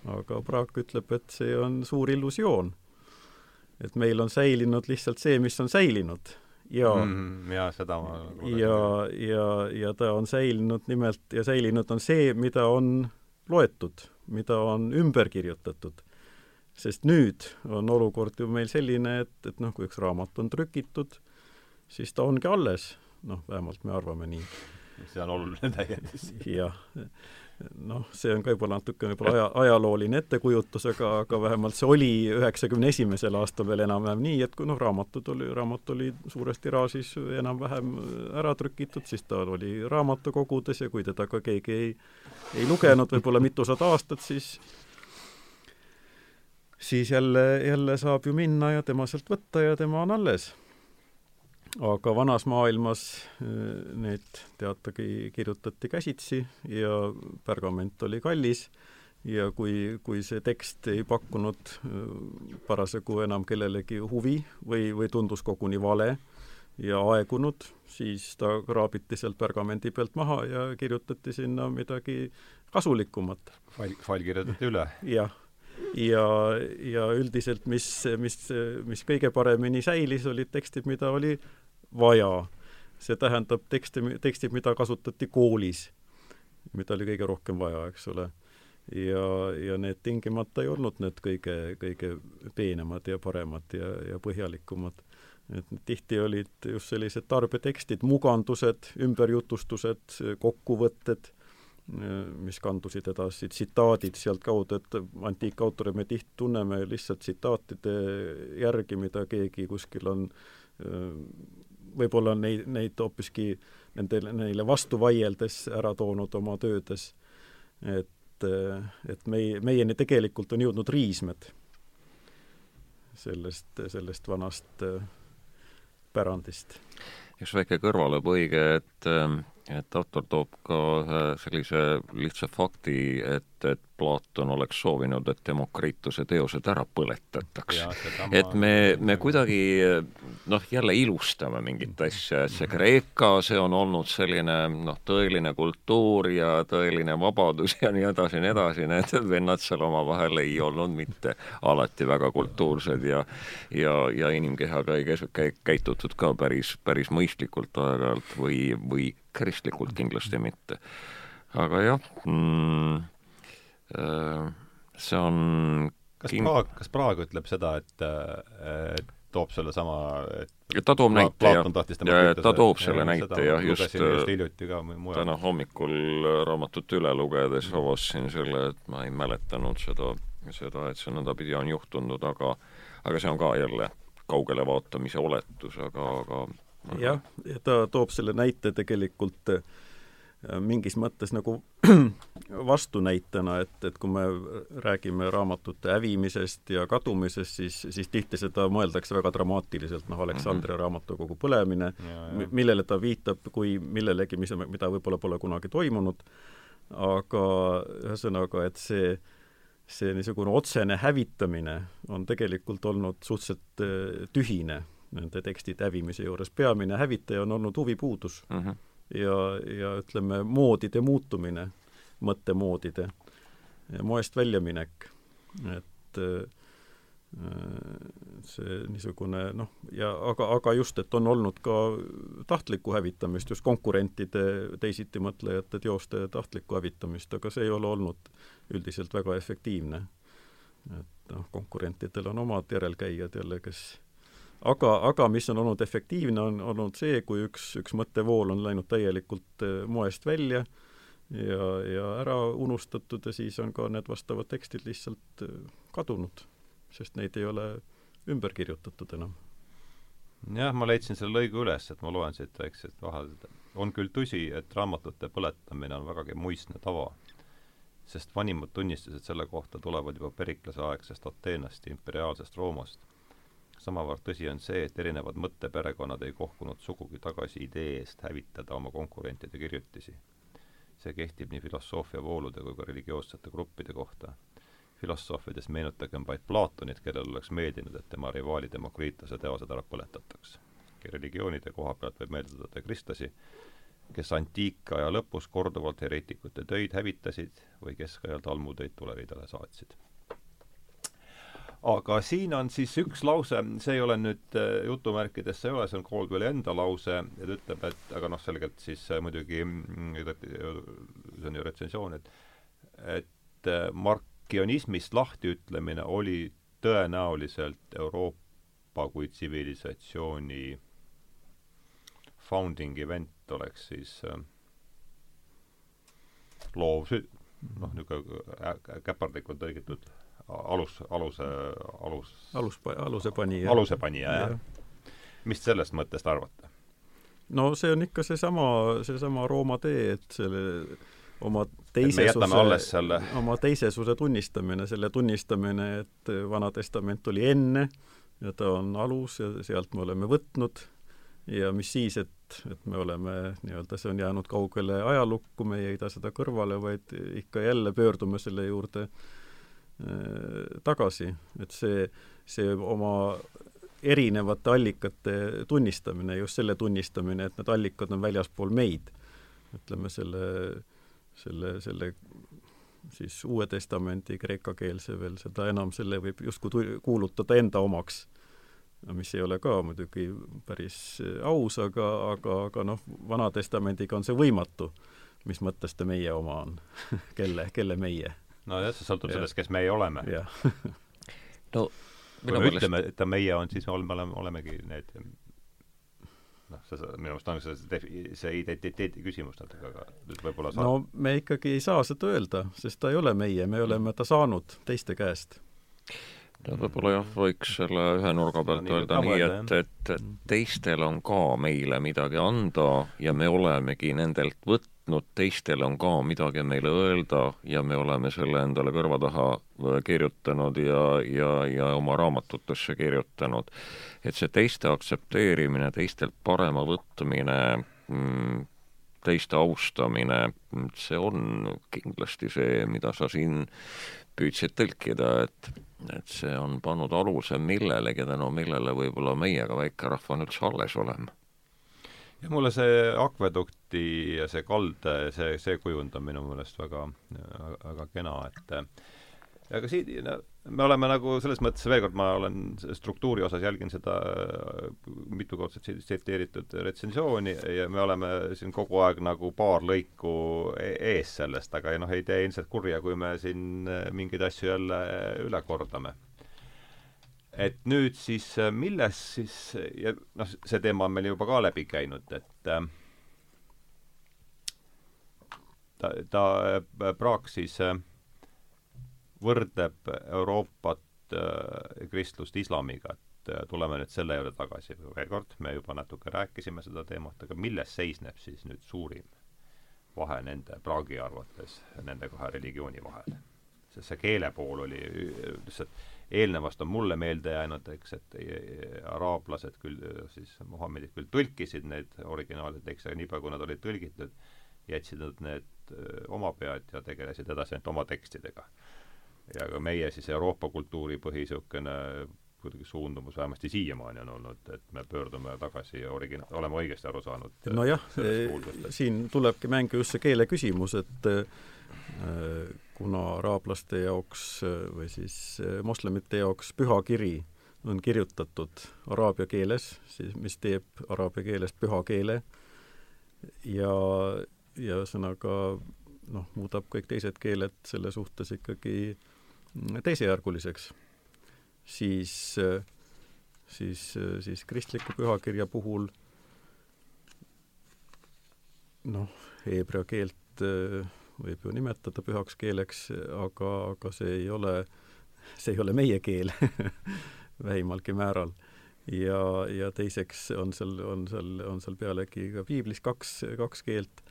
aga Praak ütleb, et see on suur illusioon. et meil on säilinud lihtsalt see, mis on säilinud ja mm, ja seda ma ja, ja, ja ta on säilinud nimelt ja säilinud on see, mida on loetud, mida on ümber kirjutatud sest nüüd on olukord ju meil selline, et, et noh, kui üks raamat on trükitud, siis ta ongi alles, noh, vähemalt me arvame nii. see on oluline täiendus. jah, noh, see on ka juba natuke võib-olla aja, ajalooline ettekujutus, aga, aga vähemalt see oli üheksakümne esimesel aastal veel enam-vähem nii, et kui noh, raamatud oli, raamat oli suures tiraažis enam-vähem ära trükitud, siis ta oli raamatukogudes ja kui teda ka keegi ei, ei lugenud võib-olla mitusada aastat, siis siis jälle, jälle saab ju minna ja tema sealt võtta ja tema on alles. aga vanas maailmas äh, need teatagi kirjutati käsitsi ja pergament oli kallis ja kui, kui see tekst ei pakkunud äh, parasjagu enam kellelegi huvi või, või tundus koguni vale ja aegunud, siis ta kraabiti sealt pergamendi pealt maha ja kirjutati sinna midagi kasulikumat. fail, fail kirjutati üle? jah ja, ja üldiselt mis, mis, mis kõige paremini säilis, olid tekstid, mida oli vaja. see tähendab tekste, tekstid, mida kasutati koolis, mida oli kõige rohkem vaja, eks ole. ja, ja need tingimata ei olnud need kõige, kõige peenemad ja paremad ja, ja põhjalikumad et tihti olid just sellised tarbetekstid, mugandused, ümberjutustused, kokkuvõtted mis kandusid edasi, tsitaadid sealtkaudu, et antiikautoreid me tihti tunneme lihtsalt tsitaatide järgi, mida keegi kuskil on võib-olla neid, neid hoopiski nendele, neile vastu vaieldes ära toonud oma töödes. et, et meie, meieni tegelikult on jõudnud riismed sellest, sellest vanast pärandist. üks väike kõrvalepõige, et et autor toob ka ühe sellise lihtsa fakti, et, et Platon oleks soovinud, et Demokrituse teosed ära põletataks. et me, me kuidagi noh, jälle ilustame mingit asja, et see Kreeka, see on olnud selline noh, tõeline kultuur ja tõeline vabadus ja nii edasi ja nii edasi, need vennad seal omavahel ei olnud mitte alati väga kultuursed ja ja, ja inimkehaga ei käi-, käitutud ka päris, päris mõistlikult aeg-ajalt või, või kristlikult kindlasti mitte. aga jah mm,, see on kas king... Praag, kas Praag ütleb seda, et, et toob selle sama, et ta toob näite, jah. ja ta toob selle ja, näite, jah, just, just mujal. täna hommikul raamatut üle lugedes avastasin selle, et ma ei mäletanud seda, seda, et see nõndapidi on juhtunud, aga aga see on ka jälle kaugele vaatamise oletus, aga, aga jah, ja ta toob selle näite tegelikult äh, mingis mõttes nagu vastunäitena, et, et kui me räägime raamatute hävimisest ja kadumisest, siis, siis tihti seda mõeldakse väga dramaatiliselt, noh, Aleksandria mm -hmm. raamatukogu põlemine, millele ta viitab kui millelegi, mis, mida võib-olla pole kunagi toimunud, aga ühesõnaga, et see see niisugune otsene hävitamine on tegelikult olnud suhteliselt äh, tühine nende tekstide hävimise juures, peamine hävitaja on olnud huvipuudus mm. -hmm. Ja, ja ütleme, moodide muutumine, mõttemoodide, moest väljaminek, et äh, see niisugune noh, ja aga, aga just, et on olnud ka tahtlikku hävitamist, just konkurentide, teisitimõtlejate teoste tahtlikku hävitamist, aga see ei ole olnud üldiselt väga efektiivne. et noh, konkurentidel on omad järelkäijad jälle, kes aga, aga mis on olnud efektiivne, on olnud see, kui üks, üks mõttevool on läinud täielikult eh, moest välja ja, ja ära unustatud ja siis on ka need vastavad tekstid lihtsalt eh, kadunud, sest neid ei ole ümber kirjutatud enam. jah, ma leidsin selle lõigu üles, et ma loen siit väikseid vahel, on küll tõsi, et raamatute põletamine on vägagi muistne tava, sest vanimad tunnistused selle kohta tulevad juba Periklase aegsest Ateenast ja imperiaalsest Roomast samavõrd tõsi on see, et erinevad mõtteperekonnad ei kohkunud sugugi tagasi idee eest hävitada oma konkurentide kirjutisi. see kehtib nii filosoofia voolude kui ka religioossete gruppide kohta. filosoofidest meenutagem vaid Platonit, kellel oleks meeldinud, et tema rivaali Demokritase teosed ära põletataks. religioonide koha pealt võib meelde tuletada kristlasi, kes antiikaja lõpus korduvalt hereetikute töid hävitasid või keskajal talmutöid tuleridale saatsid. Aga siin on siis üks lause, see ei ole nüüd äh, jutumärkides, see ei ole, see on Caldwelli enda lause ta ütleb, et aga noh, selgelt siis äh, muidugi mm, see on ju retsensioon, et et äh, Mark kionismist lahtiütlemine oli tõenäoliselt Euroopa kui tsivilisatsiooni founding event oleks siis äh, loov sü-, noh, niisugune käpardlikult tõlgitud alus, aluse, alus alus, alusepanija. alusepanija, jah. Ja.. mis sellest mõttest arvate? no see on ikka seesama, seesama Rooma tee, et selle oma teisesuse, oma teisesuse tunnistamine, selle tunnistamine, et Vana Testament oli enne ja ta on alus ja sealt me oleme võtnud. Ja mis siis, et, et me oleme nii-öelda, see on jäänud kaugele ajalukku, me ei heida seda kõrvale, vaid ikka jälle pöördume selle juurde tagasi, et see, see oma erinevate allikate tunnistamine, just selle tunnistamine, et need allikad on väljaspool meid, ütleme selle äh, selle, selle siis Uue Testamendi kreekakeelse veel, seda enam selle võib justkui kuulutada enda omaks. mis ei ole ka muidugi päris aus, aga, aga, aga noh, Vana Testamendiga on see võimatu. mis mõttes ta meie oma on kelle, kelle meie? Nojah, see sõltub sellest, kes meie oleme. no kui me meelest... ütleme, et ta meie on, siis me oleme, olemegi need noh, see, minu meelest on see, see identiteedi küsimus natuke, aga nüüd võib-olla saab... no me ikkagi ei saa seda öelda, sest ta ei ole meie, me oleme ta saanud teiste käest. no võib-olla jah, võiks selle ühe nurga pealt no, öelda nii, et, et, et teistel on ka meile midagi anda ja me olemegi nendelt võtnud võtnud, teistel on ka midagi meile öelda ja me oleme selle endale kõrva taha äh, kirjutanud ja, ja, ja oma raamatutesse kirjutanud. et see teiste aktsepteerimine, teistelt parema võtmine mm,, teiste austamine, see on kindlasti see, mida sa siin püüdsid tõlkida, et et see on pannud aluse millelegi, tänu millele võib-olla meie ka väikerahvana üldse alles oleme ja mulle see akvedukti ja see kalde, see, see kujund on minu meelest väga, väga kena, et aga siin no, me oleme nagu selles mõttes, veel kord, ma olen struktuuri osas jälgin seda mitukordselt tsiteeritud retsensiooni ja me oleme siin kogu aeg nagu paar lõiku e-, ees sellest, aga noh, ei tee ilmselt kurja, kui me siin mingeid asju jälle üle kordame et nüüd siis, äh, milles siis, ja noh, see teema on meil juba ka läbi käinud, et äh, ta, ta äh, Praak siis võrdleb Euroopat kristlust islamiga, et tuleme nüüd selle juurde tagasi veel kord, me juba natuke rääkisime seda teemat, aga milles seisneb siis nüüd suurim vahe nende Praagi arvates nende kahe religiooni vahel? sest see keele pool oli lihtsalt eelnevast on mulle meelde jäänud, eks, et araablased küll siis, Muhamedid küll tõlkisid need originaalid, eks, aga niipea, kui nad olid tõlgitud, jätsid nad need oma pead ja tegelesid edasi ainult oma tekstidega. ja ka meie siis Euroopa kultuuri põhi niisugune kuidagi suundumus vähemasti siiamaani on olnud, et me pöördume tagasi origina-, oleme õigesti aru saanud. nojah, siin tulebki mängu just see keele küsimus, et Äh, kuna araablaste jaoks äh, või siis äh, moslemite jaoks pühakiri on kirjutatud araabia keeles, siis mis teeb araabia keelest püha keele. Ja, ja ühesõnaga noh, muudab kõik teised keeled selle suhtes ikkagi mm, teisejärguliseks, siis, siis, siis kristliku pühakirja puhul noh, heebrea keelt võib ju nimetada pühaks keeleks, aga, aga see ei ole, see ei ole meie keel vähimalgi määral. ja, ja teiseks on seal, on seal, on seal pealegi ka piiblis kaks, kaks keelt,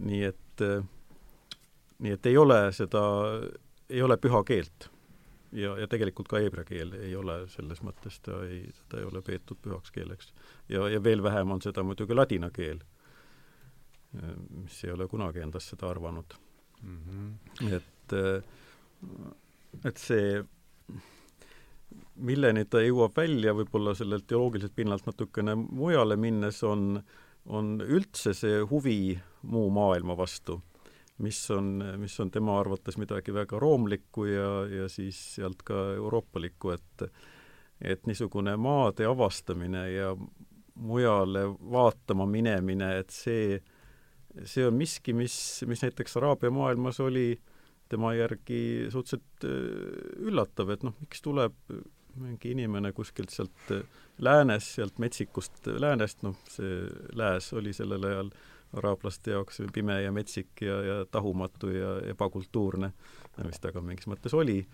nii et, nii et ei ole seda, ei ole püha keelt. ja, ja tegelikult ka heebrea keel ei ole selles mõttes, ta ei, seda ei ole peetud pühaks keeleks. ja, ja veel vähem on seda muidugi ladina keel mis ei ole kunagi endast seda arvanud mm. -hmm. et et see, milleni ta jõuab välja võib-olla sellelt teoloogiliselt pinnalt natukene mujale minnes, on, on üldse see huvi muu maailma vastu, mis on, mis on tema arvates midagi väga roomlikku ja, ja siis sealt ka euroopalikku, et et niisugune maade avastamine ja mujale vaatama minemine, et see, see on miski, mis, mis näiteks Araabia maailmas oli tema järgi suhteliselt äh, üllatav, et noh, miks tuleb mingi inimene kuskilt sealt äh, läänes, sealt metsikust läänest, noh, see lääs oli sellel ajal araablaste jaoks pime ja metsik ja, ja tahumatu ja ebakultuurne, mis ta ka mingis mõttes oli,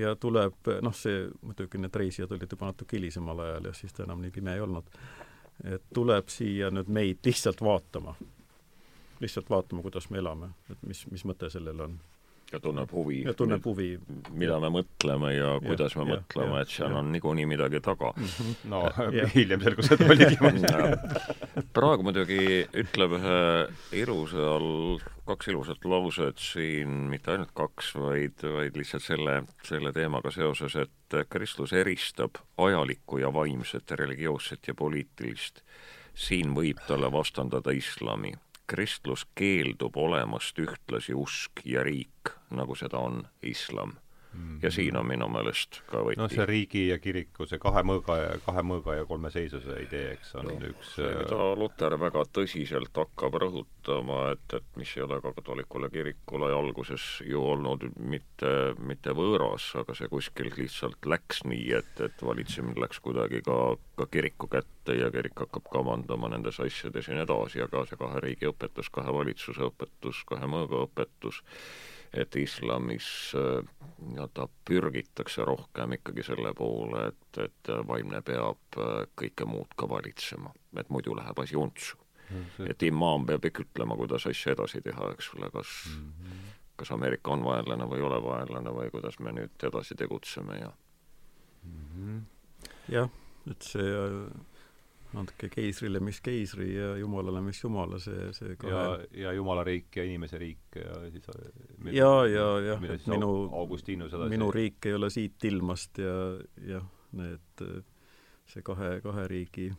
ja tuleb, noh, see, muidugi need reisijad olid juba natuke hilisemal ajal ja siis ta enam nii pime ei olnud, et tuleb siia nüüd meid lihtsalt vaatama. lihtsalt vaatama, kuidas me elame, et mis, mis mõte sellel on ja tunneb huvi. ja tunneb huvi. mida me mõtleme ja, ja kuidas me ja, mõtleme, et seal ja. on niikuinii midagi taga mm. -hmm. no ja. hiljem selgus, et oligi praegu muidugi ütleb ühe ilusal, kaks ilusat lauset siin, mitte ainult kaks, vaid, vaid lihtsalt selle, selle teemaga seoses, et Kristus eristab ajalikku ja vaimset, religioosset ja poliitilist. siin võib talle vastandada islami kristlus keeldub olemast ühtlasi usk ja riik, nagu seda on islam mm. ja siin on minu meelest ka võti. noh, see riigi ja kiriku, see kahe mõõga ja, kahe mõõga ja kolme seisuse idee, eks, on no, üks mida äh, Luter väga tõsiselt hakkab rõhutama, et, et mis ei ole ka katolikule kirikule alguses ju olnud mitte, mitte võõras, aga see kuskilt lihtsalt läks nii, et, et valitsemine läks kuidagi ka, ka kiriku kätte ja kirik hakkab kamandama nendes asjades ja nii edasi, aga see kahe riigi õpetus, kahe valitsuse õpetus, kahe mõõga õpetus, et islamis äh, nii-öelda pürgitakse rohkem ikkagi selle poole, et, et vaimne peab äh, kõike muud ka valitsema, et muidu läheb asi untsu mm. -hmm. et imaam peab ikka ütlema, kuidas asja edasi teha, eks ole, kas mm, -hmm. kas Ameerika on vaenlane või ei ole vaenlane või kuidas me nüüd edasi tegutseme ja mm -hmm. jah, et see andke keisrile, mis keisri ja jumalale, mis jumala, see, see kahe ja, ja jumala riik ja inimese riik ja siis mil, ja, ja, jah, et minu, Augustinus minu riik ei ole siit ilmast ja jah, need, see kahe, kahe riigi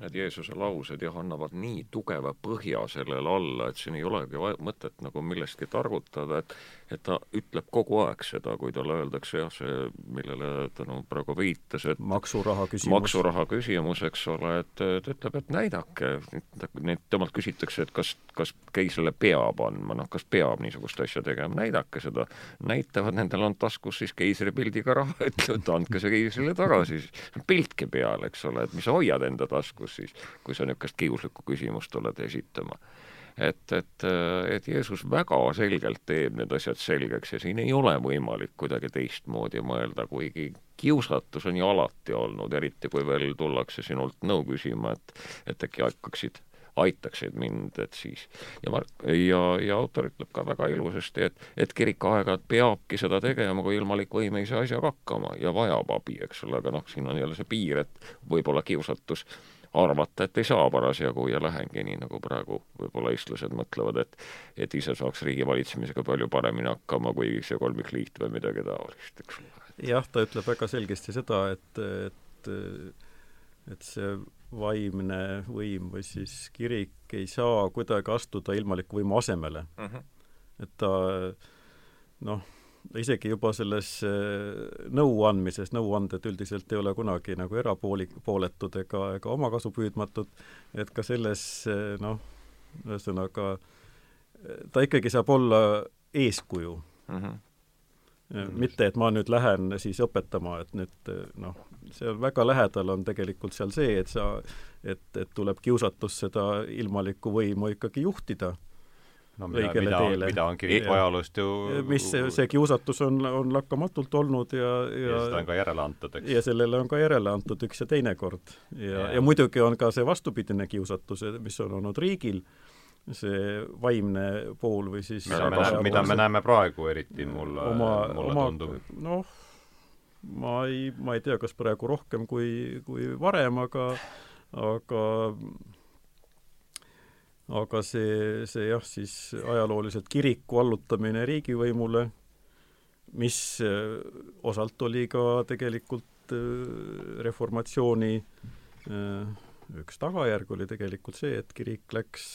need Jeesuse laused jah, annavad nii tugeva põhja sellele alla, et siin ei olegi mõtet nagu millestki targutada, et et ta ütleb kogu aeg seda, kui talle öeldakse jah, see, millele ta no praegu viitas, et maksuraha küsimus, maksuraha küsimus, eks ole, et ta ütleb, et näidake, neid, temalt küsitakse, et kas, kas keisrile peab andma, noh, kas peab niisugust asja tegema, näidake seda. näitavad, nendel on taskus siis keisri pildiga raha, ütlevad, andke see keisrile tagasi, siis piltki peal, eks ole, et mis sa hoiad enda taskus siis, kui sa niisugust kiuslikku küsimust oled esitama et, et, et Jeesus väga selgelt teeb need asjad selgeks ja siin ei ole võimalik kuidagi teistmoodi mõelda, kuigi kiusatus on ju alati olnud, eriti kui veel tullakse sinult nõu küsima, et et äkki hakkaksid aitaksid mind, et siis ja Mark ja, ja autor ütleb ka väga ilusasti, et, et kirik aeg-ajalt peabki seda tegema, kui ilmalik võim ei saa asjaga hakkama ja vajab abi, eks ole, aga noh, siin on jälle see piir, et võib-olla kiusatus arvata, et ei saa parasjagu ja lähengi, nii nagu praegu võib-olla eestlased mõtlevad, et et ise saaks riigi valitsemisega palju paremini hakkama kui see kolmikliit või midagi taolist, eks ole. jah, ta ütleb väga selgesti seda, et, et et see vaimne võim või siis kirik ei saa kuidagi astuda ilmaliku võimu asemele. Mhm. -huh. et ta noh, isegi juba selles äh, nõu andmises, nõuanded üldiselt ei ole kunagi nagu erapooli-, pooletud ega, ega omakasupüüdmatud, et ka selles äh, noh, ühesõnaga ta ikkagi saab olla eeskuju mm. -hmm. Mitte, et ma nüüd lähen siis õpetama, et nüüd noh, seal väga lähedal on tegelikult seal see, et sa, et, et tuleb kiusatus seda ilmalikku võimu ikkagi juhtida no mida, mida, mida on kiriku ajaloost ju mis see, see kiusatus on, on lakkamatult olnud ja, ja ja seda on ka järele antud, eks. ja sellele on ka järele antud üks ja teine kord. ja, ja., ja muidugi on ka see vastupidine kiusatus, mis on olnud riigil, see vaimne pool või siis mida me, näeme, mida me näeme praegu eriti, mulle, mulle oma, tundub. noh, ma ei, ma ei tea, kas praegu rohkem kui, kui varem, aga aga aga see, see jah, siis ajalooliselt kiriku allutamine riigivõimule mis osalt oli ka tegelikult reformatsiooni üks tagajärg oli tegelikult see, et kirik läks,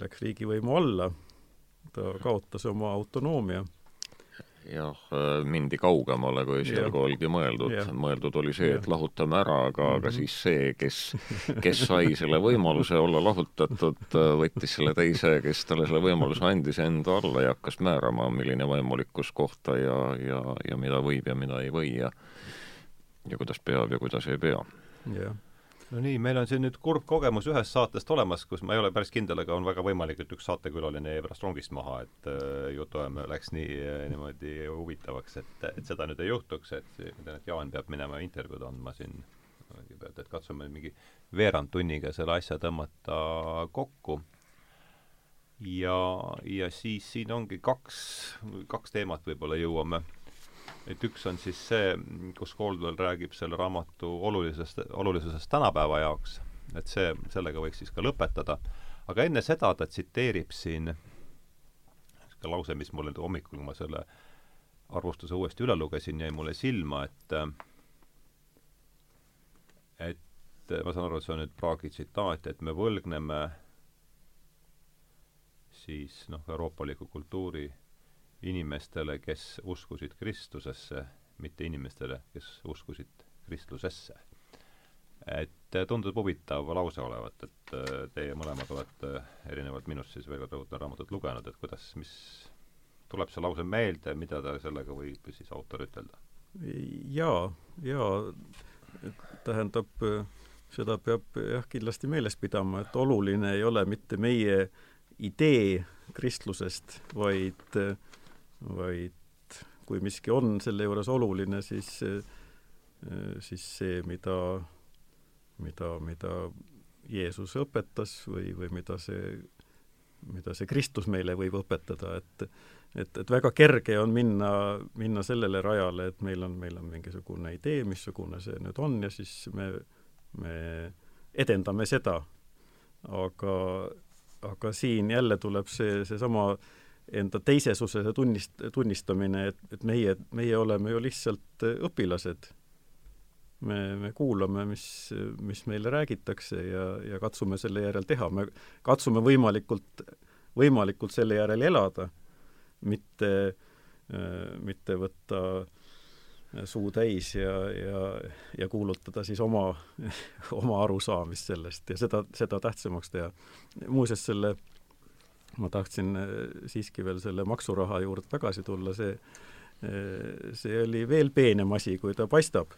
läks riigivõimu alla, ta kaotas oma autonoomia jah, mindi kaugemale, kui esialgu oligi mõeldud. mõeldud oli see, et lahutame ära, aga mm, -hmm. aga mhm. siis see, kes, kes sai selle võimaluse olla lahutatud, võttis selle teise, kes talle selle võimaluse andis, enda alla ja hakkas määrama, milline vaimulikkus kohta ja, ja, ja mida võib ja mida ei või ja ja kuidas peab ja kuidas ei pea. jah no nii, meil on siin nüüd kurb kogemus ühest saatest olemas, kus ma ei ole päris kindel, aga on väga võimalik, et üks saatekülaline jäi pärast rongist maha, et äh, jutuajamine läks nii äh, niimoodi huvitavaks, et, et seda nüüd ei juhtuks, et ma tean, et Jaan peab minema intervjuud andma siin kõigepealt, et katsume mingi veerand tunniga selle asja tõmmata kokku. ja, ja siis siin ongi kaks, kaks teemat võib-olla jõuame et üks on siis see, kus Caldwell räägib selle raamatu olulisest, olulisusest tänapäeva jaoks, et see, sellega võiks siis ka lõpetada, aga enne seda ta tsiteerib siin ka lause, mis mulle hommikul, kui ma selle arvustuse uuesti üle lugesin, jäi mulle silma, et et ma saan aru, et see on nüüd Praagi tsitaat, et me võlgneme siis noh, euroopaliku kultuuri inimestele, kes uskusid Kristusesse, mitte inimestele, kes uskusid kristlusesse. et äh, tundub huvitav lause olevat, et äh, teie mõlemad olete erinevalt minust siis veel rõhutan raamatut lugenud, et kuidas, mis tuleb see lause meelde, mida ta sellega võib siis autor ütelda? jaa, jaa, tähendab, seda peab jah, kindlasti meeles pidama, et oluline ei ole mitte meie idee kristlusest, vaid äh, vaid kui miski on selle juures oluline, siis, siis see, mida, mida, mida Jeesus õpetas või, või mida see, mida see Kristus meile võib õpetada, et et, et väga kerge on minna, minna sellele rajale, et meil on, meil on mingisugune idee, missugune see nüüd on ja siis me, me edendame seda. aga, aga siin jälle tuleb see, seesama äh, enda teisesuse tunnist-, tunnistamine, et, et meie, meie oleme ju lihtsalt äh, õpilased. me, me kuulame, mis, mis meile räägitakse ja, ja katsume selle järel teha, me katsume võimalikult, võimalikult selle järel elada, mitte, äh, mitte võtta suu täis ja, ja, ja kuulutada siis oma, oma arusaamist sellest ja seda, seda tähtsamaks teha. muuseas, selle ma tahtsin äh, siiski veel selle maksuraha juurde tagasi tulla, see, äh, see oli veel peenem asi, kui ta paistab.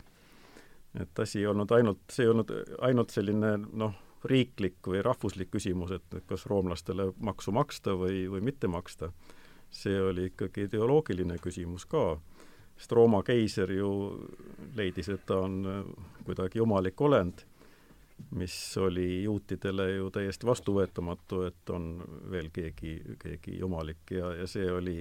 et asi ei olnud ainult, see ei olnud ainult selline noh, riiklik või rahvuslik küsimus, et kas roomlastele maksu maksta või, või mitte maksta. see oli ikkagi ideoloogiline küsimus ka, sest Rooma keiser ju leidis, et ta on äh, kuidagi jumalik olend mis oli juutidele ju täiesti vastuvõetamatu, et on veel keegi, keegi jumalik ja, ja see oli,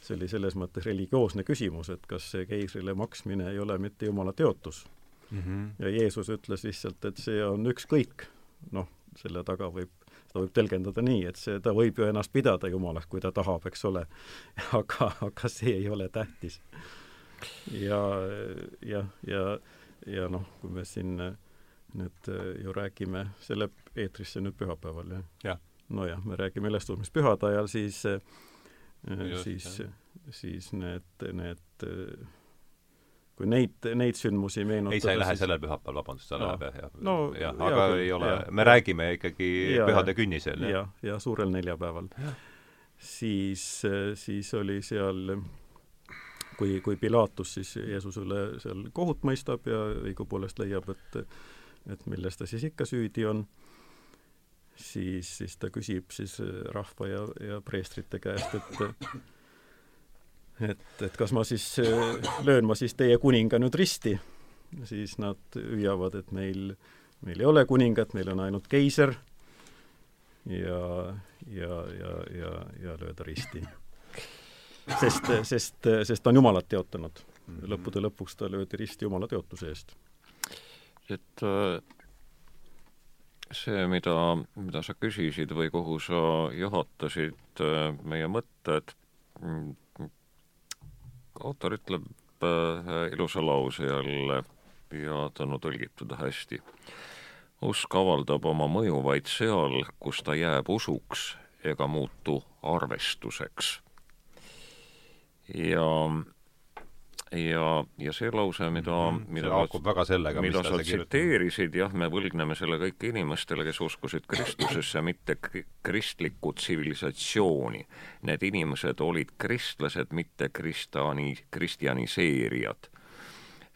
see oli selles mõttes religioosne küsimus, et kas see keisrile maksmine ei ole mitte jumala teotus mm. -hmm. ja Jeesus ütles lihtsalt, et see on ükskõik, noh, selle taga võib, seda võib tõlgendada nii, et see, ta võib ju ennast pidada jumalaks, kui ta tahab, eks ole, aga, aga see ei ole tähtis. ja, jah, ja, ja, ja noh, kui me siin nüüd äh, ju räägime, see läheb eetrisse nüüd pühapäeval, jah ja.? nojah, me räägime ülestõusmispühade ajal, siis äh, Just, siis, siis need, need kui neid, neid sündmusi meenutada ei, sa ei lähe siis... sellel pühapäeval, vabandust, sa no. läheb jah, no, jah, aga ja, ei ole, me räägime ikkagi ja, pühade künnisel. jah, ja, ja suurel neljapäeval. siis, siis oli seal kui, kui Pilatus siis Jeesusele seal kohut mõistab ja õigupoolest leiab, et et milles ta siis ikka süüdi on, siis, siis ta küsib siis rahva ja, ja preestrite käest, et et, et kas ma siis, löön ma siis teie kuninga nüüd risti, siis nad hüüavad, et meil, meil ei ole kuningat, meil on ainult keiser ja, ja, ja, ja, ja lööda risti. sest, sest, sest ta on Jumalat teotanud. lõppude lõpuks ta löödi risti Jumala teotuse eest et äh, see, mida, mida sa küsisid või kuhu sa juhatasid äh, meie mõtted, mm, autor ütleb äh, ilusa lause jälle ja ta on tõlgitud hästi. usk avaldab oma mõju vaid seal, kus ta jääb usuks ega muutu arvestuseks. ja ja, ja see lause, mida mm, -hmm. mida haakub väga sellega, mida sa tsiteerisid, jah, me võlgneme selle kõik inimestele, kes uskusid Kristusesse, mitte kristlikku tsivilisatsiooni. Need inimesed olid kristlased, mitte kristani, kristjaniseerijad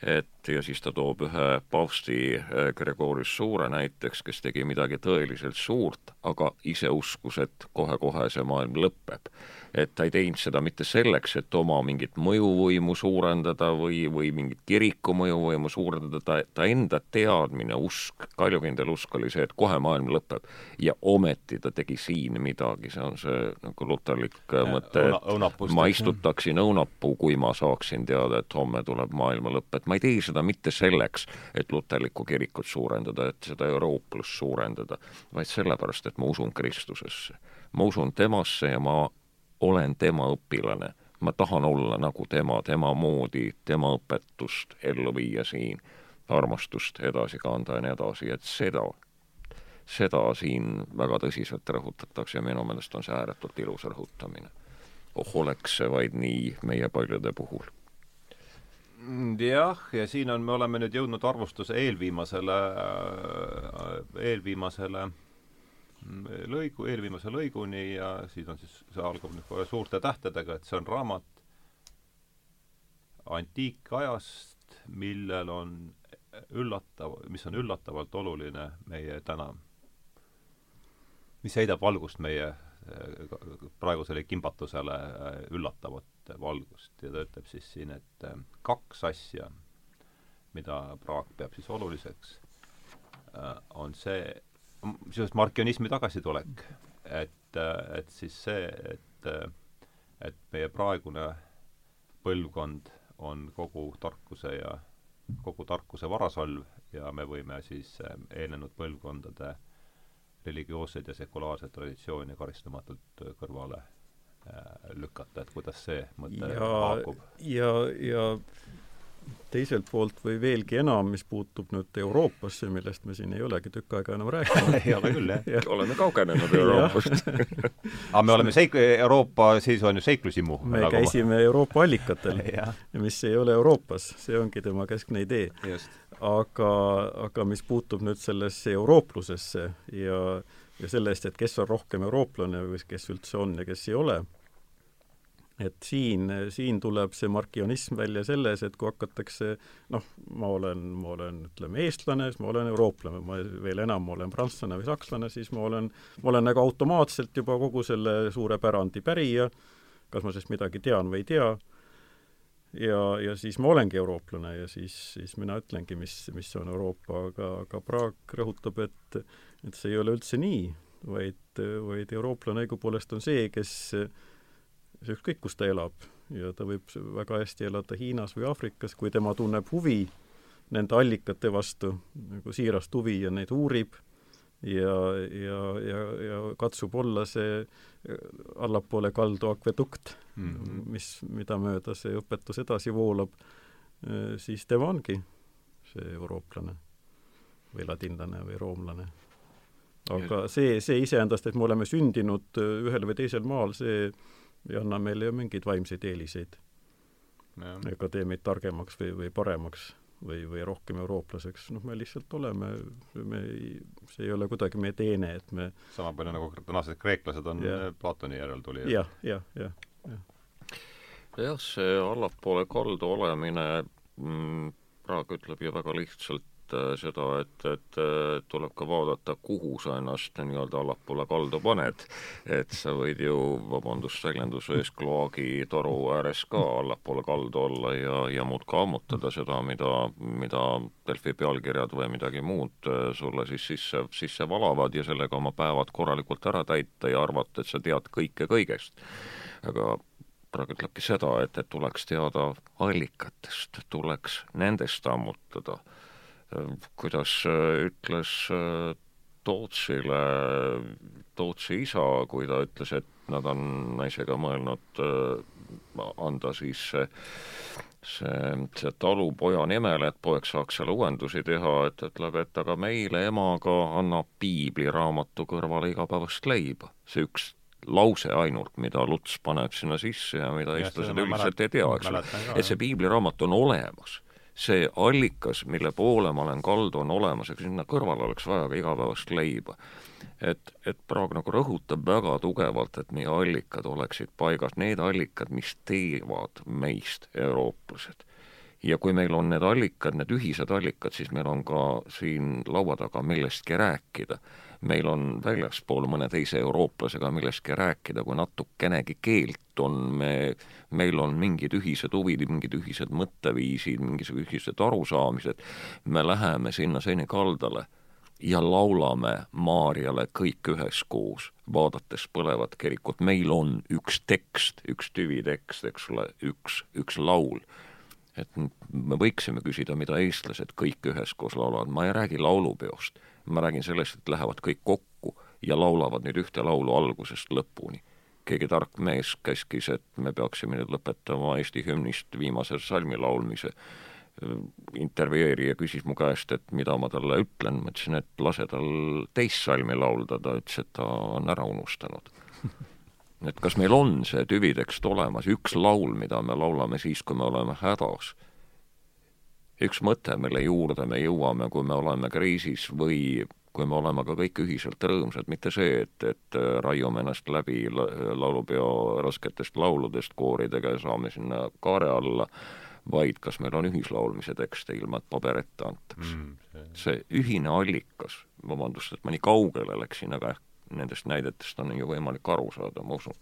et ja siis ta toob ühe paavsti äh, Gregorius Suure näiteks, kes tegi midagi tõeliselt suurt, aga ise uskus, et kohe-kohe see maailm lõpeb. et ta ei teinud seda mitte selleks, et oma mingit mõjuvõimu suurendada või, või mingit kiriku mõjuvõimu suurendada, ta, ta enda teadmine, usk, kaljukindel usk oli see, et kohe maailm lõpeb. ja ometi ta tegi siin midagi, see on see nagu luterlik äh, mõte, et ma istutaksin õunapuu, kui ma saaksin teada, et homme tuleb maailma lõpp, et ma ei tee seda mitte selleks, et luterlikku kirikut suurendada, et seda eurooplust suurendada, vaid sellepärast, et ma usun Kristusesse. ma usun temasse ja ma olen tema õpilane. ma tahan olla nagu tema, tema moodi, tema õpetust ellu viia siin, armastust edasi kanda ja nii edasi, et seda, seda siin väga tõsiselt rõhutatakse ja minu meelest on see ääretult ilus rõhutamine. oh, oleks see vaid nii meie paljude puhul jah, ja siin on, me oleme nüüd jõudnud arvustuse eelviimasele, äh, eelviimasele mm, lõigu, eelviimase lõiguni ja siis on siis, see algab nüüd kohe suurte tähtedega, et see on raamat antiikajast, millel on üllatav, mis on üllatavalt oluline meie täna, mis heidab valgust meie äh, praegusele kimbatusele äh, üllatavat valgust. Ja ta ütleb siis siin, et äh, kaks asja, mida Praag peab siis oluliseks, äh, on see, seoses markionismi tagasitulek, et, äh, et siis see, et, et meie praegune põlvkond on kogu tarkuse ja kogu tarkuse varasalv ja me võime siis eelnenud põlvkondade religioosseid ja sekulaarseid traditsioone karistamatult kõrvale lükata, et kuidas see mõte ja, haakub? ja, ja teiselt poolt või veelgi enam, mis puutub nüüd Euroopasse, millest me siin ei olegi tükk aega enam rääkinud ei ole küll, jah ja. oleme kaugenenud Euroopast aga me oleme seik-, Euroopa, siis on ju seiklusimu. me nagu käisime ma... Euroopa allikatel mis ei ole Euroopas, see ongi tema keskne idee. aga, aga mis puutub nüüd sellesse eurooplusesse ja ja sellest, et kes on rohkem eurooplane või kes üldse on ja kes ei ole. et siin, siin tuleb see markionism välja selles, et kui hakatakse noh, ma olen, ma olen, ütleme, eestlane, siis ma olen eurooplane, ma veel enam, ma olen prantslane või sakslane, siis ma olen, ma olen nagu automaatselt juba kogu selle suure pärandi pärija, kas ma sellest midagi tean või ei tea ja, ja siis ma olengi eurooplane ja siis, siis mina ütlengi, mis, mis on Euroopa, aga, aga Praag rõhutab, et et see ei ole üldse nii, vaid, vaid eurooplane õigupoolest on see, kes, ükskõik, kus ta elab ja ta võib väga hästi elada Hiinas või Aafrikas, kui tema tunneb huvi nende allikate vastu, nagu siirast huvi ja neid uurib ja, ja, ja, ja katsub olla see allapoole kaldu akvedukt mm, -hmm. mis, mida mööda see õpetus edasi voolab, siis tema ongi see eurooplane või ladinlane või roomlane aga see, see iseendast, et me oleme sündinud äh, ühel või teisel maal, see ei anna meile ju mingeid vaimseid eeliseid. ega tee meid targemaks või, või paremaks või, või rohkem eurooplaseks, noh, me lihtsalt oleme, me ei, see ei ole kuidagi meie teene, et me sama palju nagu tänased kreeklased on ja. Platoni järeltulijad ja,. jah, jah, jah, jah. jah, see allapoole kaldu olemine mm, Praag ütleb ju väga lihtsalt, Äh, seda, et, et tuleb ka vaadata, kuhu sa ennast nii-öelda allapoole kaldu paned. et sa võid ju, vabandust väljenduse eest, kloaagi toru ääres ka allapoole kaldu olla ja, ja muudkui ammutada seda, mida, mida Delfi pealkirjad või midagi muud äh, sulle siis sisse, sisse valavad ja sellega oma päevad korralikult ära täita ja arvata, et sa tead kõike kõigest. aga praegu ütlebki seda, et, et tuleks teada allikatest, tuleks nendest ammutada kuidas äh, ütles äh, Tootsile, Tootsi isa, kui ta ütles, et nad on naisega mõelnud anda siis see see, see talu poja nimel, et poeg saaks seal uuendusi teha, et ütleb, et aga meile emaga annab piibliraamatu kõrvale igapäevast leiba. see üks lause ainult, mida Luts paneb sinna sisse ja mida eestlased üldiselt ei tea, eks ole. et see piibliraamat on olemas. See allikas, mille poole ma olen kaldu, on olemas, ega sinna kõrvale oleks vaja ka igapäevast leiba et, et Praag nagu rõhutab väga tugevalt, et meie allikad oleksid paigas, need allikad, mis teevad meist eurooplased. Ja kui meil on need allikad, need ühised allikad, siis meil on ka siin laua taga millestki rääkida. meil on väljaspool mõne teise eurooplasega millestki rääkida, kui natukenegi keelt on, me, meil on mingid ühised huvid, mingid ühised mõtteviisid, mingisugused ühised arusaamised, me läheme sinna seni kaldale ja laulame Maarjale kõik üheskoos, vaadates põlevat kirikut. meil on üks tekst, üks tüvitekst, eks ole, üks, üks laul. Et me võiksime küsida, mida eestlased kõik üheskoos laulavad. ma ei räägi laulupeost, ma räägin sellest, et lähevad kõik kokku ja laulavad nüüd ühte laulu algusest lõpuni. keegi tark mees käskis, et me peaksime nüüd lõpetama Eesti hümnist viimase salmi laulmise intervjueerija küsis mu käest, et mida ma talle ütlen, ma ütlesin, et lase tal teist salmi laulda, ta ütles, et ta on ära unustanud. et kas meil on see tüvitekst olemas, üks laul, mida me laulame siis, kui me oleme hädas, üks mõte, mille juurde me jõuame, kui me oleme kriisis või kui me oleme ka kõik ühiselt rõõmsad, mitte see, et, et raiume ennast läbi laulupeo rasketest lauludest kooridega ja saame sinna kaare alla vaid kas meil on ühislaulmise tekste, ilma et paber ette antaks mm,. See... ühine allikas, vabandust, et ma nii kaugele läksin, aga nendest näidetest on ju võimalik aru saada, ma usun.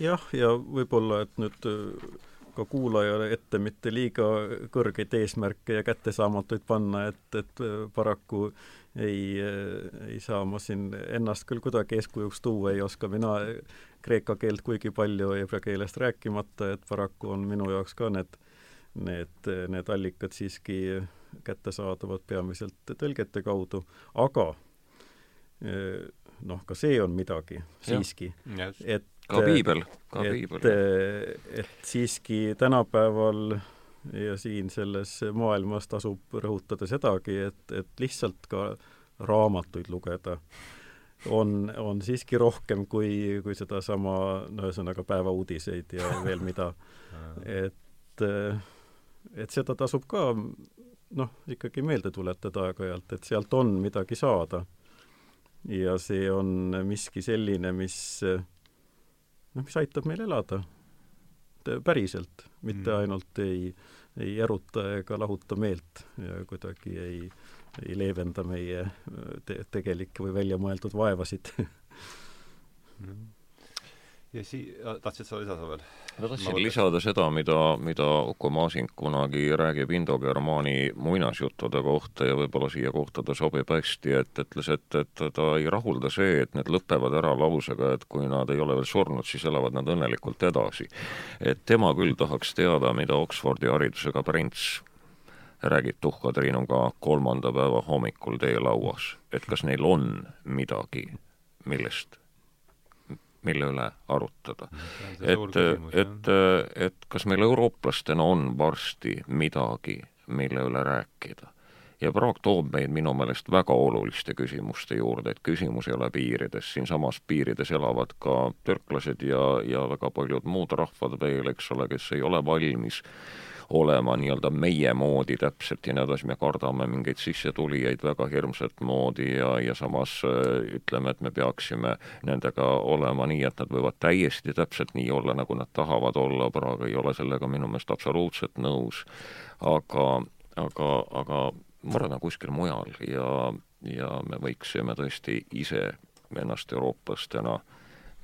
jah, ja võib-olla, et nüüd äh, ka kuulajale ette mitte liiga kõrgeid eesmärke ja kättesaamatuid panna, et, et äh, paraku ei, äh, ei saa ma siin ennast küll kuidagi eeskujuks tuua, ei oska mina kreeka keelt kuigi palju, hebra keelest rääkimata, et paraku on minu jaoks ka need need, need allikad siiski kättesaadavad peamiselt tõlgete kaudu, aga noh, ka see on midagi siiski, et ka piibel, ka et, piibel. et siiski tänapäeval ja siin selles maailmas tasub rõhutada sedagi, et, et lihtsalt ka raamatuid lugeda on, on siiski rohkem kui, kui sedasama, no ühesõnaga päevauudiseid ja veel mida. et äh, et seda tasub ka noh, ikkagi meelde tuletada aeg-ajalt, et sealt on midagi saada. Ja see on miski selline, mis noh, mis aitab meil elada. Päriselt, mitte mm. ainult ei, ei eruta ega lahuta meelt ja kuidagi ei, ei leevenda meie te tegelikke või väljamõeldud vaevasid. Mm ja sii-, tahtsid sa lisada veel? ma tahtsin lisada seda, mida, mida Uku Masing kunagi räägib indogermaani muinasjuttude kohta ja võib-olla siia kohta ta sobib hästi, et ütles, et, et ta ei rahulda see, et need lõpevad ära lausega, et kui nad ei ole veel surnud, siis elavad nad õnnelikult edasi. et tema küll tahaks teada, mida Oxfordi haridusega prints räägib tuhkatriinuga kolmanda päeva hommikul teelauas, et kas neil on midagi, millest mille üle arutada. et, et, et kas meil eurooplastena on varsti midagi, mille üle rääkida. ja Praag toob meid minu meelest väga oluliste küsimuste juurde, et küsimus ei ole piirides, siinsamas piirides elavad ka türklased ja, ja väga paljud muud rahvad veel, eks ole, kes ei ole valmis olema nii-öelda meie moodi täpselt ja nii edasi, me kardame mingeid sissetulijaid väga hirmsat moodi ja, ja samas äh, ütleme, et me peaksime nendega olema nii, et nad võivad täiesti täpselt nii olla, nagu nad tahavad olla, Praag ei ole sellega minu meelest absoluutselt nõus. aga, aga, aga mure on kuskil mujal ja, ja me võiksime tõesti ise ennast eurooplastena äh,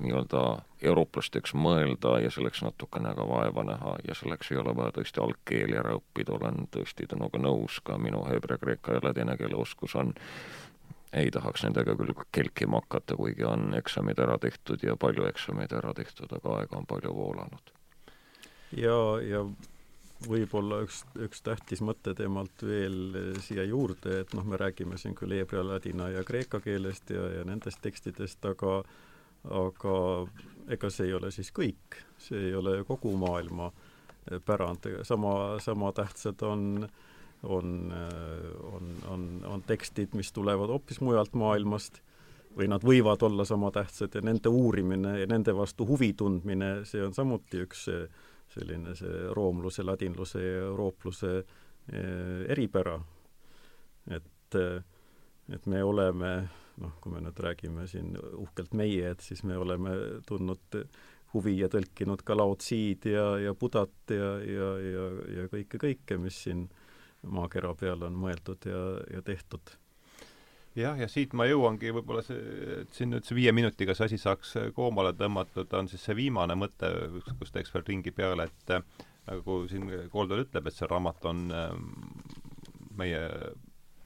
nii-öelda eurooplasteks mõelda ja selleks natukene ka vaeva näha ja selleks ei ole vaja tõesti algkeeli ära õppida, olen tõesti temaga nõus, ka minu heebrea, kreeka ja ladina keele oskus on ei tahaks nendega küll kelkima hakata, kuigi on eksamid ära tehtud ja palju eksameid ära tehtud, aga aega on palju voolanud. ja, ja võib-olla üks, üks tähtis mõte temalt veel siia juurde, et noh, me räägime siin küll heebrea, ladina ja kreeka keelest ja, ja nendest tekstidest, aga aga ega see ei ole siis kõik, see ei ole kogu maailma pärand, sama, sama tähtsad on on, on, on, on tekstid, mis tulevad hoopis mujalt maailmast või nad võivad olla sama tähtsad ja nende uurimine ja nende vastu huvi tundmine, see on samuti üks selline see roomluse, ladinluse ja euroopluse eh, eripära. et, et me oleme, noh, kui me nüüd räägime siin uhkelt meie, et siis me oleme tundnud huvi ja tõlkinud ka Lao Tzi'd ja, ja Budat ja, ja, ja, ja kõike, kõike, mis siin maakera peal on mõeldud ja, ja tehtud. Jah, ja siit ma jõuangi võib-olla see, et siin nüüd see viie minutiga see asi saaks koomale tõmmatud, on siis see viimane mõte, kus teeks veel ringi peale, et nagu siin Koldal ütleb, et see raamat on ähm, meie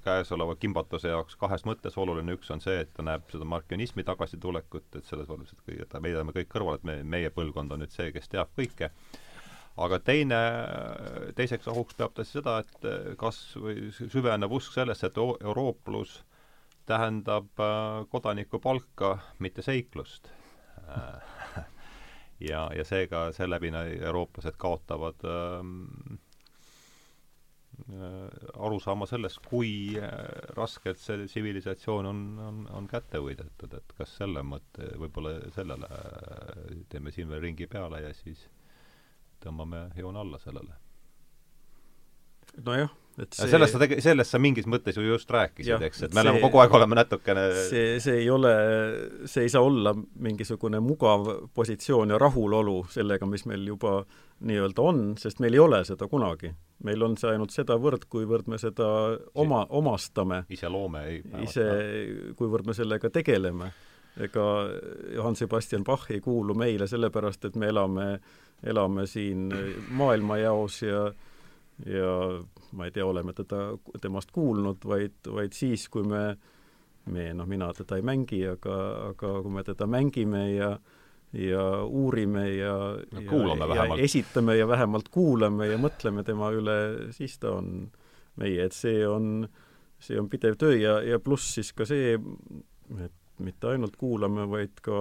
käesoleva kimbatuse jaoks kahes mõttes oluline, üks on see, et ta näeb seda markionismi tagasitulekut, et selles mõttes, et kõige, ta meidame kõik kõrvale, et me, meie põlvkond on nüüd see, kes teab kõike, aga teine, teiseks ohuks peab ta seda, et kas või süvenev usk sellesse, et eurooplus äh, tähendab äh, kodanikupalka, mitte seiklust. Ja, ja seega seeläbi eurooplased kaotavad ähm, äh, arusaama sellest, kui raskelt see tsivilisatsioon on, on, on kätte võidetud, et kas selle mõtte, võib-olla sellele teeme siin veel ringi peale ja siis tõmbame joone alla sellele. nojah et see sellest sa tege-, sellest sa mingis mõttes ju just rääkisid, eks, et me see, oleme kogu aeg oleme natukene see, see ei ole, see ei saa olla mingisugune mugav positsioon ja rahulolu sellega, mis meil juba nii-öelda on, sest meil ei ole seda kunagi. meil on see ainult sedavõrd, kuivõrd me seda oma, omastame. ise loome, ei ise, kuivõrd me sellega tegeleme. ega Johann Sebastian Bach ei kuulu meile sellepärast, et me elame, elame siin maailmajaos ja ja ma ei tea, oleme teda, temast kuulnud, vaid, vaid siis, kui me, me, noh, mina teda ei mängi, aga, aga kui me teda mängime ja ja uurime ja no, ja, ja esitame ja vähemalt kuulame ja mõtleme tema üle, siis ta on meie, et see on, see on pidev töö ja, ja pluss siis ka see, et mitte ainult kuulame, vaid ka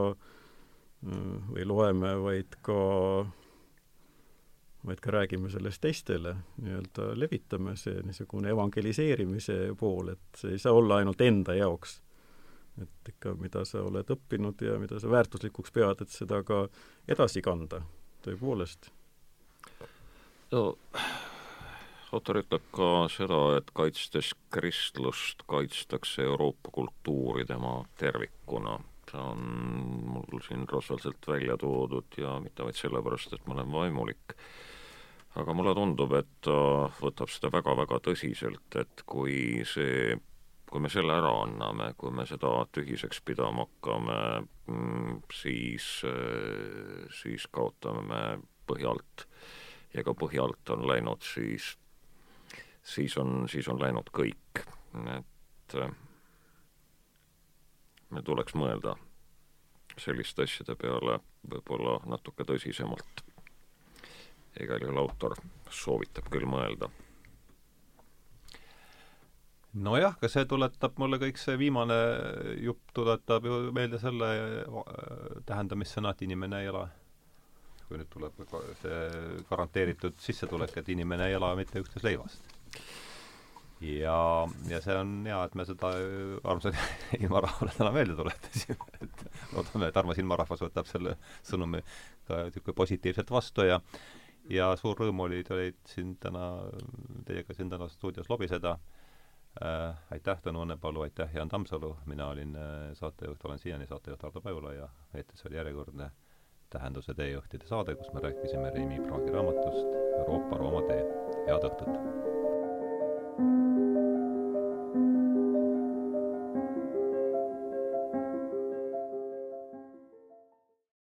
või loeme, vaid ka vaid ka räägime sellest teistele, nii-öelda levitame see niisugune evangeliseerimise pool, et see ei saa olla ainult enda jaoks. et ikka, mida sa oled õppinud ja mida sa väärtuslikuks pead, et seda ka edasi kanda, tõepoolest. no autor ütleb ka seda, et kaitstes kristlust, kaitstakse Euroopa kultuuri tema tervikuna see on mul siin rasvaselt välja toodud ja mitte vaid sellepärast, et ma olen vaimulik aga mulle tundub, et ta võtab seda väga-väga tõsiselt, et kui see, kui me selle ära anname, kui me seda tühiseks pidama hakkame, mm, siis, siis kaotame me põhjalt ja ka põhjalt on läinud siis, siis on, siis on läinud kõik. et meil tuleks mõelda selliste asjade peale võib-olla natuke tõsisemalt igal juhul autor soovitab küll mõelda. nojah, ka see tuletab mulle kõik see viimane jupp tuletab ju meelde selle tähendamissõna, et inimene ei ela kui nüüd tuleb see garanteeritud sissetulek, et inimene ei ela mitte üksnes leivast. ja, ja see on hea, et me seda armsale ilmarahvale täna meelde tuletasime, et loodame, et armas ilmarahvas võtab selle sõnumi ka niisugune positiivselt vastu ja ja suur rõõm oli teid siin täna, teiega siin täna stuudios lobiseda äh,. aitäh, Tõnu Õnnepalu, aitäh, Jaan Tammsalu, mina olin äh, saatejuht, olen siiani saatejuht Hardo Pajula ja eetris oli järjekordne Tähenduse teejuhtide saade, kus me rääkisime Reimi Praagi raamatust Euroopa Rooma tee. head õhtut!